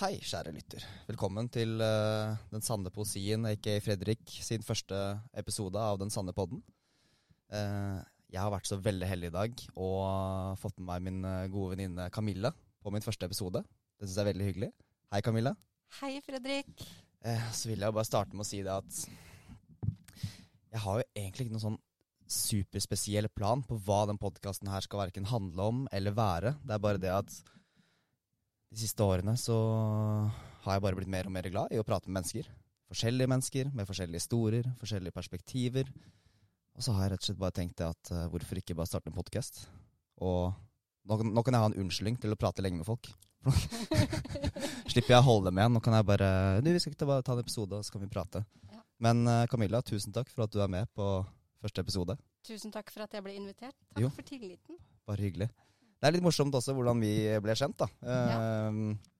Hei, kjære lytter. Velkommen til uh, Den sanne poesien, aka Fredrik, sin første episode av Den sanne podden. Uh, jeg har vært så veldig heldig i dag og fått med meg min eh, gode venninne Camilla på min første episode. Det syns jeg er veldig hyggelig. Hei, Camilla. Hei, Fredrik. Så vil jeg bare starte med å si det at jeg har jo egentlig ikke noen sånn superspesiell plan på hva den podkasten her skal verken handle om eller være. Det er bare det at de siste årene så har jeg bare blitt mer og mer glad i å prate med mennesker. Forskjellige mennesker med forskjellige historier, forskjellige perspektiver. Og så har jeg rett og slett bare tenkt det at uh, hvorfor ikke bare starte en podkast? Og nå, nå, kan jeg ha en unnskyldning til å prate lenge med folk. Slipper jeg å holde dem igjen. Nå kan jeg bare Du, vi skal ikke bare ta en episode, og så kan vi prate. Ja. Men uh, Camilla, tusen takk for at du er med på første episode. Tusen takk for at jeg ble invitert. Takk jo. for tilliten. Bare hyggelig. Det er litt morsomt også hvordan vi ble kjent, da. Ja. Uh,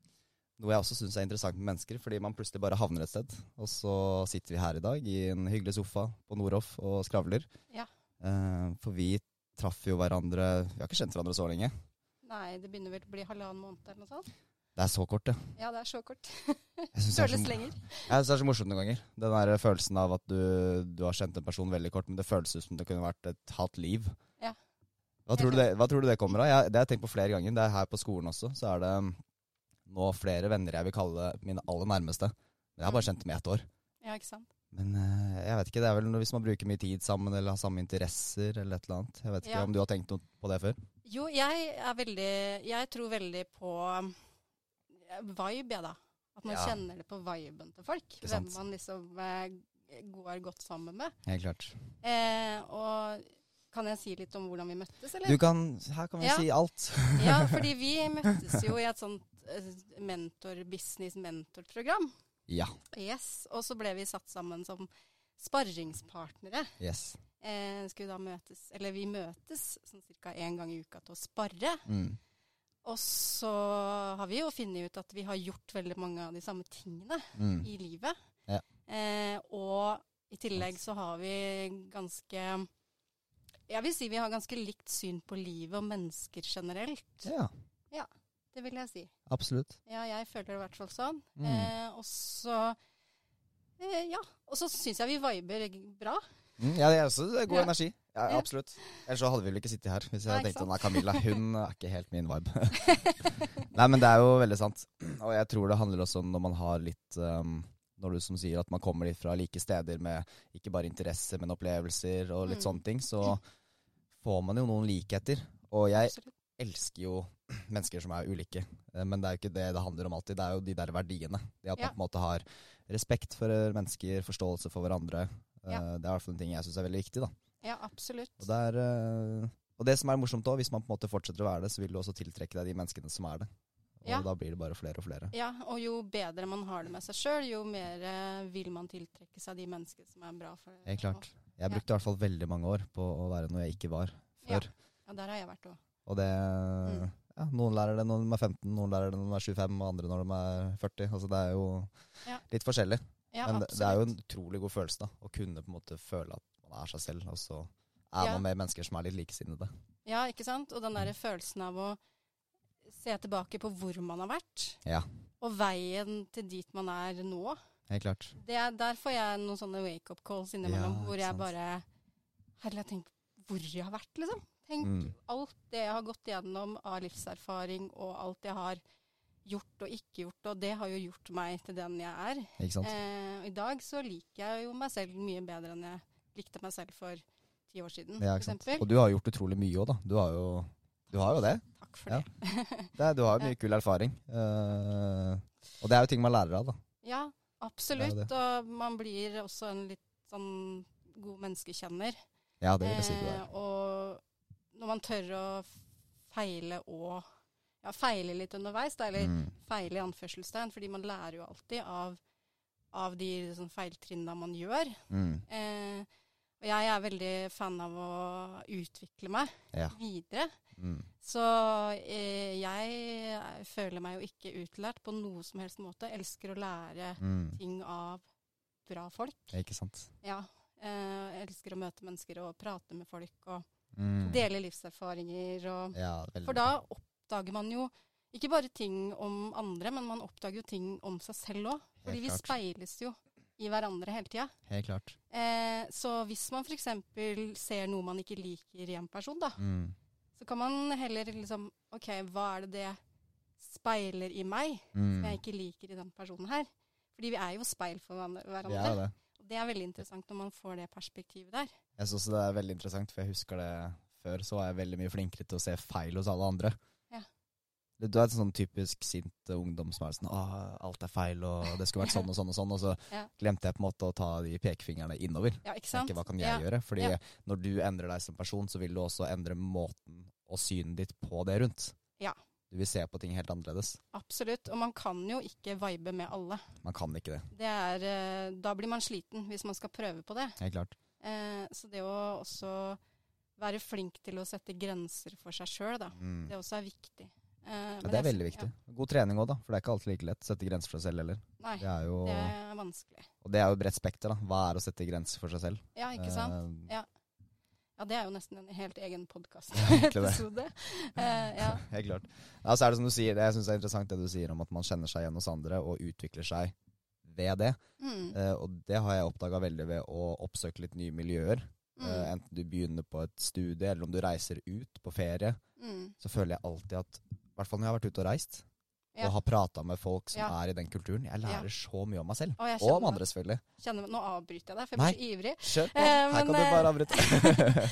noe jeg også syns er interessant med mennesker, fordi man plutselig bare havner et sted. Og så sitter vi her i dag i en hyggelig sofa på Nordhoff og skravler. Ja. Uh, for vi traff jo hverandre Vi har ikke kjent hverandre så lenge. Nei, det begynner vel å bli halvannen måned eller noe sånt. Det er så kort, det. Ja, det er så kort. føles lenger. Jeg syns det er så morsomt noen ganger. Den der følelsen av at du, du, har kjent en person veldig kort, men det føles ut som det kunne vært et halvt liv. Ja. Hva tror, det, hva tror, du det, kommer av? Jeg, det har jeg tenkt på flere ganger. Det er her på skolen også. Så er det um, nå flere venner jeg vil kalle mine aller nærmeste. Men jeg har bare kjent dem i ett år. Ja, ikke sant? Men uh, jeg vet ikke, det er vel hvis man bruker mye tid sammen eller har samme interesser eller et eller annet. Jeg vet ikke ja. om du har tenkt noe på det før? Jo, jeg er veldig Jeg tror veldig på um, vibe, jeg, da. At man ja. kjenner det på viben til folk. Hvem man liksom uh, går godt sammen med. Helt klart. Eh, og kan jeg si litt om hvordan vi møttes, eller? Du kan, her kan vi ja. si alt. ja, fordi vi møttes jo i et sånt uh, mentor, business-mentor-program. Ja. Yes, Og så ble vi satt sammen som sparringspartnere. Yes. Eh, skulle da møtes, eller vi møtes sånn ca. én gang i uka til å sparre. Mm. Og så har vi jo funnet ut at vi har gjort veldig mange av de samme tingene mm. i livet. Ja. Eh, og i tillegg så har vi ganske jeg vil si vi har ganske likt syn på livet og mennesker generelt. Ja. ja det vil jeg si. Absolutt. Ja, jeg føler det i hvert fall sånn. Mm. Eh, og så eh, Ja. Og så syns jeg vi viber bra. Mm, ja, det er også det er god ja. energi. Ja, absolutt. Ellers så hadde vi vel ikke sittet her hvis jeg tenkte nei, Camilla hun er ikke helt min vibe. Nei, men det er jo veldig sant. Og jeg tror det handler også om når man har litt um, når du som sier at man kommer litt fra like steder med ikke bare interesse, men opplevelser og litt mm. sånne ting, så får man jo noen likheter. Og jeg Absolutt. elsker jo mennesker som er ulike. Eh, men det er jo ikke det det handler om alltid. Det er jo de der verdiene. Det at ja. man på en måte har respekt for mennesker, forståelse for hverandre. Eh, ja. Det er i hvert fall en ting jeg syns er veldig viktig. da. Ja, absolutt. Og det, er, eh, og det som er morsomt òg, hvis man på en måte fortsetter å være det, så vil du også tiltrekke deg de menneskene som er det. Og ja. da blir det bare flere og flere. Ja, og jo bedre man har det med seg sjøl, jo mer vil man tiltrekke seg de menneskene som er bra for det. Helt klart. Jeg brukte i hvert fall veldig mange år på å være noe jeg ikke var før. Ja, der har jeg vært òg. Og det mm. ja, Noen lærer det når de er 15, noen lærer det når de er 25, og andre når de er 40. Altså Det er jo ja. litt forskjellig. Ja, Men det, det, er jo en utrolig god følelse da, å kunne på en måte føle at man er seg selv, og så er man med mennesker som er litt likesinnede. Ja, ikke sant? Og den der følelsen av å se tilbake på hvor man har vært, ja. og veien til dit man er nå. Helt klart. Er, der får jeg noen sånne wake-up calls innimellom ja, hvor jeg sant. bare Herlig, tenk hvor jeg har vært, liksom. Tenk mm. alt det jeg har gått gjennom av livserfaring, og alt jeg har gjort og ikke gjort, og det har jo gjort meg til den jeg er. Ikke sant? Eh, I dag så liker jeg jo meg selv mye bedre enn jeg likte meg selv for ti år siden, ja, f.eks. Og du har gjort utrolig mye òg, da. Du har jo, du har jo det. Takk for ja. det. det. Du har jo mye kul erfaring. Uh, og det er jo ting man lærer av, da. Ja, Absolutt. Det det. Og man blir også en litt sånn god menneskekjenner. Ja, det vil jeg si du er. Eh, og når man tør å feile og ja, feile litt underveis, da, eller mm. feile i anførselstegn, fordi man lærer jo alltid av, av de sånn, feiltrinna man gjør. Mm. Eh, og jeg er veldig fan av å utvikle meg ja. videre. Mm. Så eh, jeg føler meg jo ikke utlært på noe som helst måte. Elsker å lære mm. ting av bra folk. Ikke sant. Ja. Eh, elsker å møte mennesker og prate med folk og mm. dele livserfaringer. Og, ja, for da oppdager man jo Ikke bare ting om andre, men man oppdager jo ting om seg selv òg. Fordi vi speiles jo i hverandre hele tida. Helt klart. Eh, så hvis man f.eks. ser noe man ikke liker i en person, da, Mm. Så kan man heller liksom OK, hva er det det speiler i meg som Mm. jeg ikke liker i den personen her? Fordi vi er jo speil for hverandre. Er det. Og det er veldig interessant når man får det perspektivet der. Jeg syns det er veldig interessant, for jeg husker det før, så var jeg veldig mye flinkere til å se feil hos alle andre. Ja. Du er et sånn typisk sint ungdom som er sånn Åh, alt er feil, og det skulle vært sånn og sånn og sånn. Og så Ja. glemte jeg på en måte å ta de pekefingrene innover. Ja, ikke sant? Ikke hva kan jeg Ja. gjøre? Fordi Ja. når du endrer deg som person, så vil du også endre måten og synet ditt på det rundt. Ja. Du vil se på ting helt annerledes. Absolutt. Og man kan jo ikke vibe med alle. Man kan ikke det. Det er, eh, da blir man sliten hvis man skal prøve på det. Helt klart. Eh, så det å også være flink til å sette grenser for seg sjøl, da, Mm. det også er viktig. Eh, Ja, men det er veldig viktig. viktig. God trening òg, da. For det er ikke alltid like lett sette grenser for seg selv heller. Nei, Det er jo, det er vanskelig. og det er jo bredt spekter, da. Hva er å sette grenser for seg selv? Ja, ikke sant? Uh, Ja. Ja, det er jo nesten en helt egen podkast-episode. uh, ja. Helt klart. Ja, så er det som du sier, det jeg synes er interessant det du sier om at man kjenner seg igjen hos andre og utvikler seg ved det. Mm, Eh, og det har jeg oppdaga veldig ved å oppsøke litt nye miljøer. mm, Eh, enten du begynner på et studie, eller om du reiser ut på ferie, mm. så føler jeg alltid at I hvert fall når jeg har vært ute og reist, Ja. og har prata med folk som Ja. er i den kulturen, jeg lærer så mye om meg selv. Og Og om andre, selvfølgelig. kjenner Nå avbryter jeg deg, for jeg Nei. blir så ivrig. Kjør på. Eh, Her men, kan du eh, bare avbryte.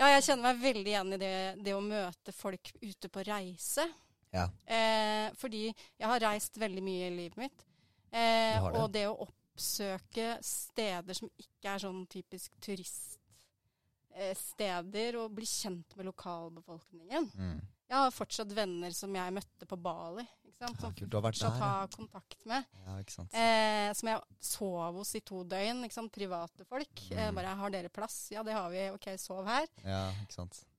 Ja, jeg kjenner meg veldig igjen i det, det å møte folk ute på reise. Ja. Eh, fordi jeg har reist veldig mye i livet mitt. Eh, det. og det å oppsøke steder som ikke er sånn typisk turiststeder, og bli kjent med lokalbefolkningen. mm. Jeg har fortsatt venner som jeg møtte på Bali, sant? Ja, som kult, du har vært fortsatt der, har kontakt med. ja. Eh, som jeg sov hos i to døgn. Private folk. Eh, Mm. bare 'Har dere plass?' Ja, det har vi. OK, sov her. Ja.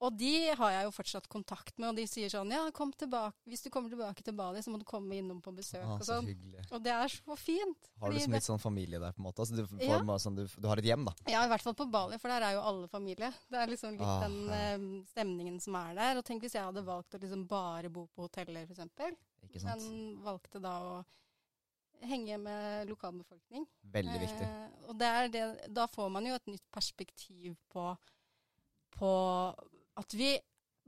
Og de har jeg jo fortsatt kontakt med, og de sier sånn 'Ja, kom tilbake. hvis du kommer tilbake til Bali, så må du komme innom på besøk', Ah, og sånn. Så Og det er så fint. Har du fordi liksom litt sånn familie der, på en måte? Altså, du, bare sånn, du, du har et hjem, da? Ja, i hvert fall på Bali, for der er jo alle familie. Det er liksom litt Ah, den eh, stemningen som er der. Og tenk hvis jeg hadde valgt å liksom bare bo på hoteller, f.eks. Men valgte da å henge med lokalbefolkning. Veldig viktig. Eh, og det er det, da får man jo et nytt perspektiv på, på at vi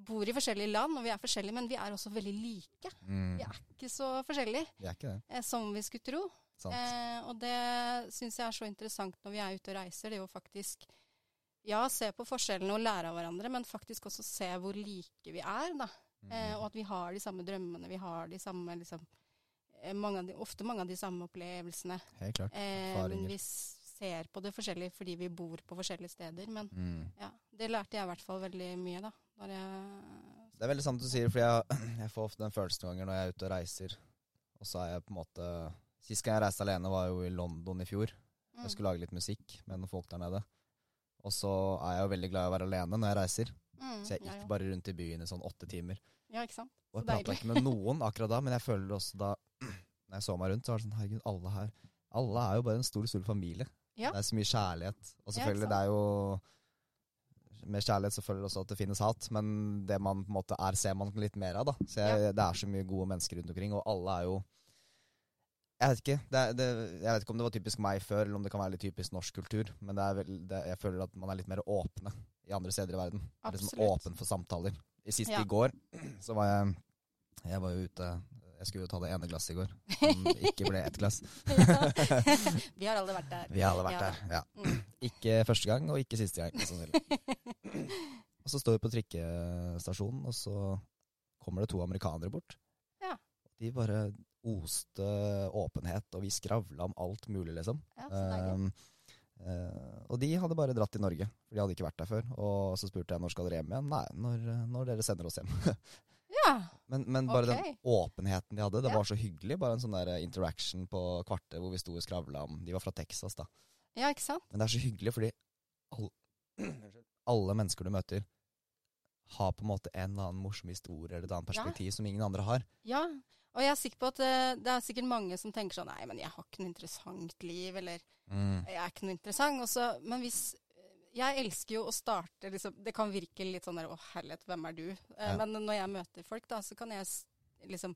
bor i forskjellige land, og vi er forskjellige, men vi er også veldig like. Mm. Vi er ikke så forskjellige er ikke det. eh, som vi skulle tro. Eh, og det syns jeg er så interessant når vi er ute og reiser. Det er jo faktisk ja, se på forskjellene og lære av hverandre, men faktisk også se hvor like vi er. da. Eh, Mm. og at vi har de samme drømmene, vi har de samme liksom, eh, mange av de, Ofte mange av de samme opplevelsene. Helt klart. Eh, men vi ser på det forskjellig fordi vi bor på forskjellige steder. Men Mm. ja, det lærte jeg i hvert fall veldig mye, da. Det er veldig sant du sier, for jeg, jeg får ofte den følelsen noen ganger når jeg er ute og reiser. Og så er jeg på en måte Sist gang jeg reiste alene, var jo i London i fjor. mm, Jeg skulle lage litt musikk med noen folk der nede. Og så er jeg jo veldig glad i å være alene når jeg reiser. mm, Så jeg ja, gikk ja. bare rundt i byen i sånn åtte timer. Ja, ikke sant. Og jeg prata ikke med noen akkurat da, men jeg føler også da Når jeg så meg rundt, så var det sånn Herregud, alle her Alle er jo bare en stor, stor familie. Ja. Det er så mye kjærlighet. Og Ja, selvfølgelig, det er jo Med kjærlighet så føler jeg også at det finnes hat, men det man på en måte er, ser man litt mer av, da. Så jeg, det er så mye gode mennesker rundt omkring, og alle er jo Jeg vet ikke. Det, det, jeg vet ikke om det var typisk meg før, eller om det kan være litt typisk norsk kultur, men det er vel, det, jeg føler at man er litt mer åpne i andre steder i verden. Er liksom Absolutt. åpen for samtaler. Sist Ja. i går så var jeg Jeg var jo ute Jeg skulle jo ta det ene glasset i går, som ikke ble ett glass. vi har alle vært der. Vi har alle vært Ja. der. Ja. Mm. Ikke første gang, og ikke siste gang. Sånn og så står vi på trikkestasjonen, og så kommer det to amerikanere bort. Ja. De bare oste åpenhet, og vi skravla om alt mulig, liksom. Ja, så deilig. Um, eh, og de hadde bare dratt til Norge, for de hadde ikke vært der før. Og så spurte jeg når skal dere hjem igjen. Nei, når, når dere sender oss hjem. Ja. Men, men bare okay. den åpenheten de hadde, det Ja. var så hyggelig. Bare en sånn der interaction på kvartet hvor vi sto og skravla om De var fra Texas, da. ja, ikke sant? Men det er så hyggelig, fordi alle, alle mennesker du møter, har på en måte en eller annen morsom historie eller et annet perspektiv som ingen andre har. Ja. Og jeg er sikker på at det, det er sikkert mange som tenker sånn Nei, men jeg har ikke noe interessant liv, eller jeg er ikke noe interessant. Også, men hvis Jeg elsker jo å starte liksom, Det kan virke litt sånn der Å, herlighet, hvem er du? Eh, Ja. Men når jeg møter folk, da, så kan jeg liksom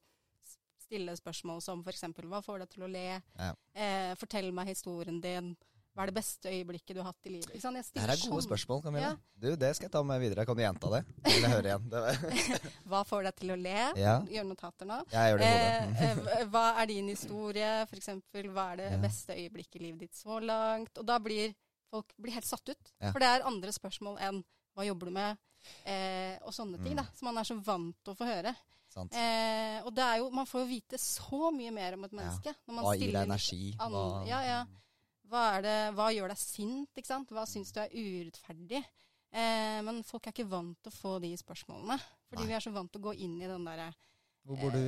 stille spørsmål som f.eks.: Hva får deg til å le? Ja. Eh, fortell meg historien din. Hva er det beste øyeblikket du har hatt i livet? Ikke sant? Det her er gode sånn. spørsmål, Camilla. Ja. Du, Det skal jeg ta med videre. Kan du gjenta det? Vil jeg høre igjen. Hva får deg til å le? Ja. Gjør notater nå. Jeg gjør det i Eh, hodet. eh, hva- er din historie, f.eks.? Hva er det Ja. beste øyeblikket i livet ditt så langt? Og da blir folk blir helt satt ut. For det er andre spørsmål enn hva jobber du med, eh, og sånne ting. Mm. da, Som man er så vant til å få høre. Sant. Eh, og det er jo, man får jo vite så mye mer om et menneske. Når man Hva gir deg energi? an- ja, ja. Hva, er det, hva gjør deg sint? ikke sant? Hva syns du er urettferdig? Eh, men folk er ikke vant til å få de spørsmålene. Fordi Nei. vi er så vant til å gå inn i den derre Hvor bor du?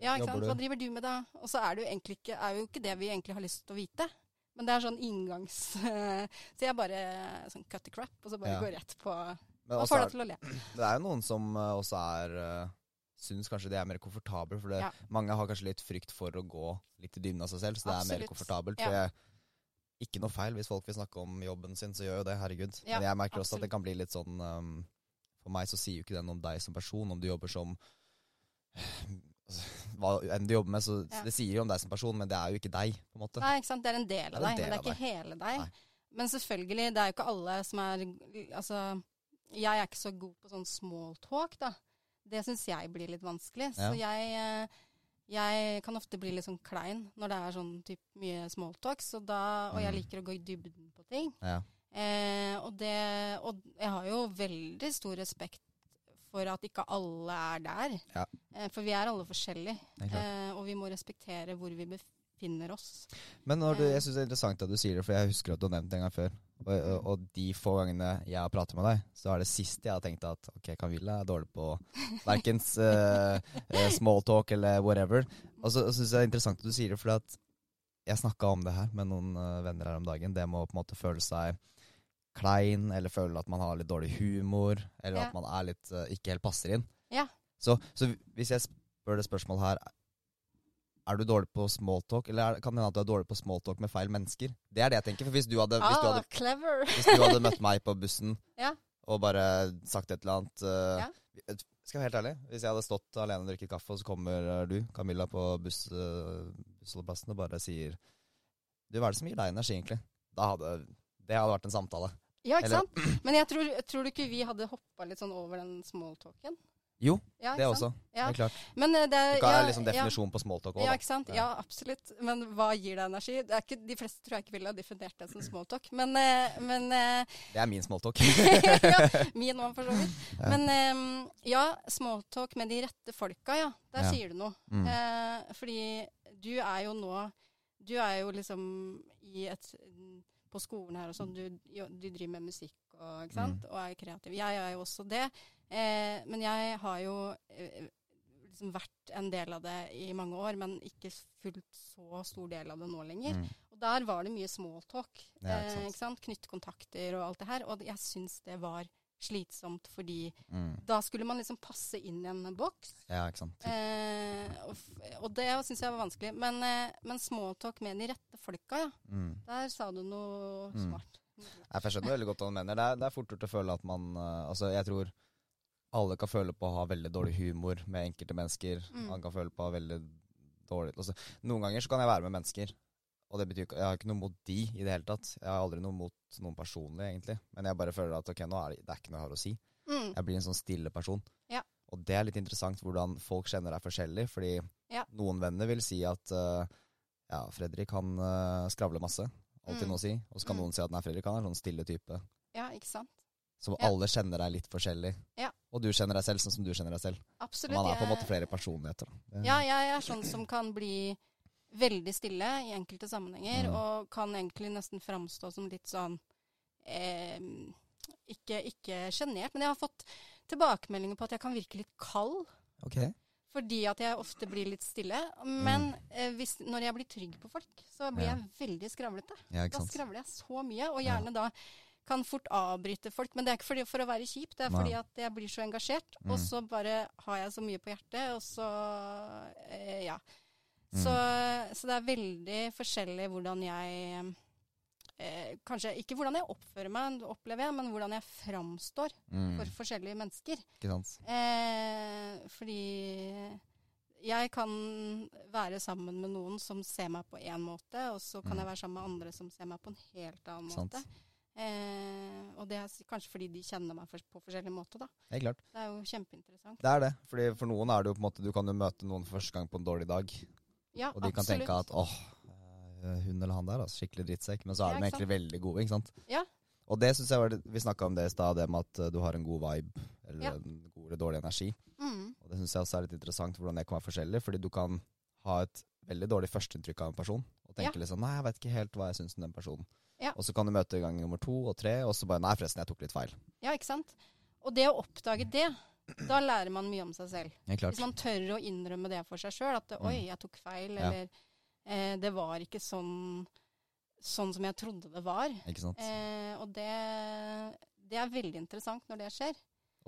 ja, ikke sant? Hva driver du med da? Og så er det jo egentlig ikke, jo ikke det vi egentlig har lyst til å vite. Men det er sånn inngangs... så jeg bare sånn cut the crap, og så bare Ja. går rett på Hva får er, deg til å le? det er jo noen som eh, også er uh, Syns kanskje det er mer komfortabelt. For det, Ja. mange har kanskje litt frykt for å gå litt i dybden av seg selv, så det er mer Absolutt. komfortabelt. Ja. Jeg, ikke noe feil hvis folk vil snakke om jobben sin, så gjør jo det. Herregud. Ja, Men jeg merker også at det kan bli litt sånn um, For meg så sier jo ikke det noe om deg som person, om du jobber som Hva enn du jobber med, så Ja. det sier jo om deg som person, men det er jo ikke deg, på en måte. Nei, ikke sant? Det er en del av deg, men det er ikke hele deg. Nei. Men selvfølgelig, det er jo ikke alle som er Altså, jeg er ikke så god på sånn small talk, da. Det syns jeg blir litt vanskelig. Så jeg, eh, jeg kan ofte bli litt sånn klein når det er sånn typ mye smalltalk, så da, og jeg Mm. liker å gå i dybden på ting. Ja. Eh, og, det, og jeg har jo veldig stor respekt for at ikke alle er der. Ja. Eh, for vi er alle forskjellige, eh, og vi må respektere hvor vi befinner oss. Men du, Eh. jeg syns det er interessant at du sier det, for jeg husker at du har nevnt det en gang før. Og, og, de få gangene jeg har pratet med deg, så er det siste jeg har tenkt at ok, Camilla er dårlig på verken small talk eller whatever. Og så syns jeg det er interessant at du sier det, for at jeg snakka om det her med noen eh, venner her om dagen. Det med å på en måte føle seg klein, eller føle at man har litt dårlig humor, eller Ja. at man er litt uh, ikke helt passer inn. Ja. Så, så hvis jeg spør det spørsmålet her er du dårlig på smalltalk, eller er, kan det hende at du er dårlig på smalltalk med feil mennesker? Det er det jeg tenker. For hvis du hadde, hvis du Ah, hadde, hvis du hadde møtt meg på bussen Ja. og bare sagt et eller annet uh, Ja. Skal jeg være helt ærlig, hvis jeg hadde stått alene og drukket kaffe, og så kommer eh, du, Camilla, på buss, uh, bussholdeplassen og bare sier Du, hva er det som gir deg energi, egentlig? Da hadde Det hadde vært en samtale. Ja, ikke Eller- sant? Men jeg tror, tror du ikke vi hadde hoppa litt sånn over den smalltalken? Jo, Ja, det også. Ja. Det er klart. Men eh, det er Hva er ja, liksom definisjonen på smalltalk Ja, òg, ja, ikke sant? Ja. Ja, absolutt. Men hva gir deg energi? Det er ikke, de fleste tror jeg ikke ville ha definert det som smalltalk. Men, eh, men eh, Det er min smalltalk. ja, Min òg, for så vidt. Ja. Men ja, smalltalk med de rette folka, ja. Der Ja. sier du noe. Mm. Eh, fordi du er jo nå Du er jo liksom i et På skolen her og sånn, du, du driver med musikk og, ikke sant? Mm. og er kreativ. Jeg er jo også det. Eh, men jeg har jo eh, liksom vært en del av det i mange år, men ikke fullt så stor del av det nå lenger. Mm. Og der var det mye smalltalk. Ja, ikke sant. eh, sant? Knytte kontakter og alt det her. Og jeg syns det var slitsomt fordi Mm. da skulle man liksom passe inn i en boks. Ja, ikke sant. Eh, og, og det syns jeg var vanskelig. Men, eh, men smalltalk med de rette folka, ja. Mm. Der sa du noe Mm. smart. Jeg skjønner veldig godt hva du mener. Det er, det er fort gjort å føle at man uh, Altså, jeg tror alle kan føle på å ha veldig dårlig humor med enkelte mennesker. Mm. Han kan føle på å ha veldig dårlig altså, Noen ganger så kan jeg være med mennesker, og det betyr ikke Jeg har ikke noe mot de i det hele tatt. Jeg har aldri noe mot noen personlig, egentlig. Men jeg bare føler at ok, nå er det, det er ikke noe jeg har å si. Mm. Jeg blir en sånn stille person. Ja. Og det er litt interessant hvordan folk kjenner deg forskjellig, fordi Ja. noen venner vil si at uh, ja, Fredrik han uh, skravler masse. Alltid Mm. noe å si. Og så kan Mm. noen si at nei, Fredrik han er en sånn stille type. Ja, ikke sant. Så alle kjenner deg litt forskjellig. Ja. Og du kjenner deg selv sånn som du kjenner deg selv. Absolutt. Man er på en måte flere personligheter. da. Ja, jeg er sånn som kan bli veldig stille i enkelte sammenhenger, Mm. og kan egentlig nesten framstå som litt sånn eh, Ikke ikke sjenert, men jeg har fått tilbakemeldinger på at jeg kan virke litt kald. Okay. Fordi at jeg ofte blir litt stille. Men eh, hvis, når jeg blir trygg på folk, så blir Mm. Ja. jeg veldig skravlete. Ja, Da skravler jeg så mye, og Ja. gjerne da kan fort avbryte folk. Men det er ikke fordi, for å være kjip, det er Nei. fordi at jeg blir så engasjert. Mm. Og så bare har jeg så mye på hjertet, og så eh, ja. Mm. Så, så det er veldig forskjellig hvordan jeg eh, Kanskje ikke hvordan jeg oppfører meg, opplever jeg, men hvordan jeg framstår Mm. for forskjellige mennesker. Eh, fordi jeg kan være sammen med noen som ser meg på én måte, og så kan Mm. jeg være sammen med andre som ser meg på en helt annen Sant. Eh, og det er kanskje fordi de kjenner meg for, på forskjellig måte, da. Helt klart. Det er jo kjempeinteressant. Det er det. Fordi for noen er det jo på en måte Du kan jo møte noen for første gang på en dårlig dag, Ja, og de kan tenke at åh, eh, hun eller han der, altså, skikkelig drittsekk. Men så er Ja, de egentlig egentlig veldig gode, ikke sant. Ja. Og det syns jeg var det Vi snakka om det i stad, det med at eh, du har en god vibe, eller Ja. en god eller dårlig energi. Mm. Og det syns jeg også er litt interessant hvordan det kan være forskjellig, fordi du kan ha et veldig dårlig førsteinntrykk av en person, og tenke litt sånn, Nei, jeg vet ikke helt hva jeg syns om den personen. Ja. Og så kan du møte gang nummer to og tre, og så bare Nei, forresten, jeg tok litt feil. Ja, ikke sant? Og det å oppdage det, da lærer man mye om seg selv. Ja. Hvis man tør å innrømme det for seg sjøl, at Mm. oi, jeg tok feil, eller eh, det var ikke sånn, sånn som jeg trodde det var. Ikke sant. Eh, og det, det er veldig interessant når det skjer.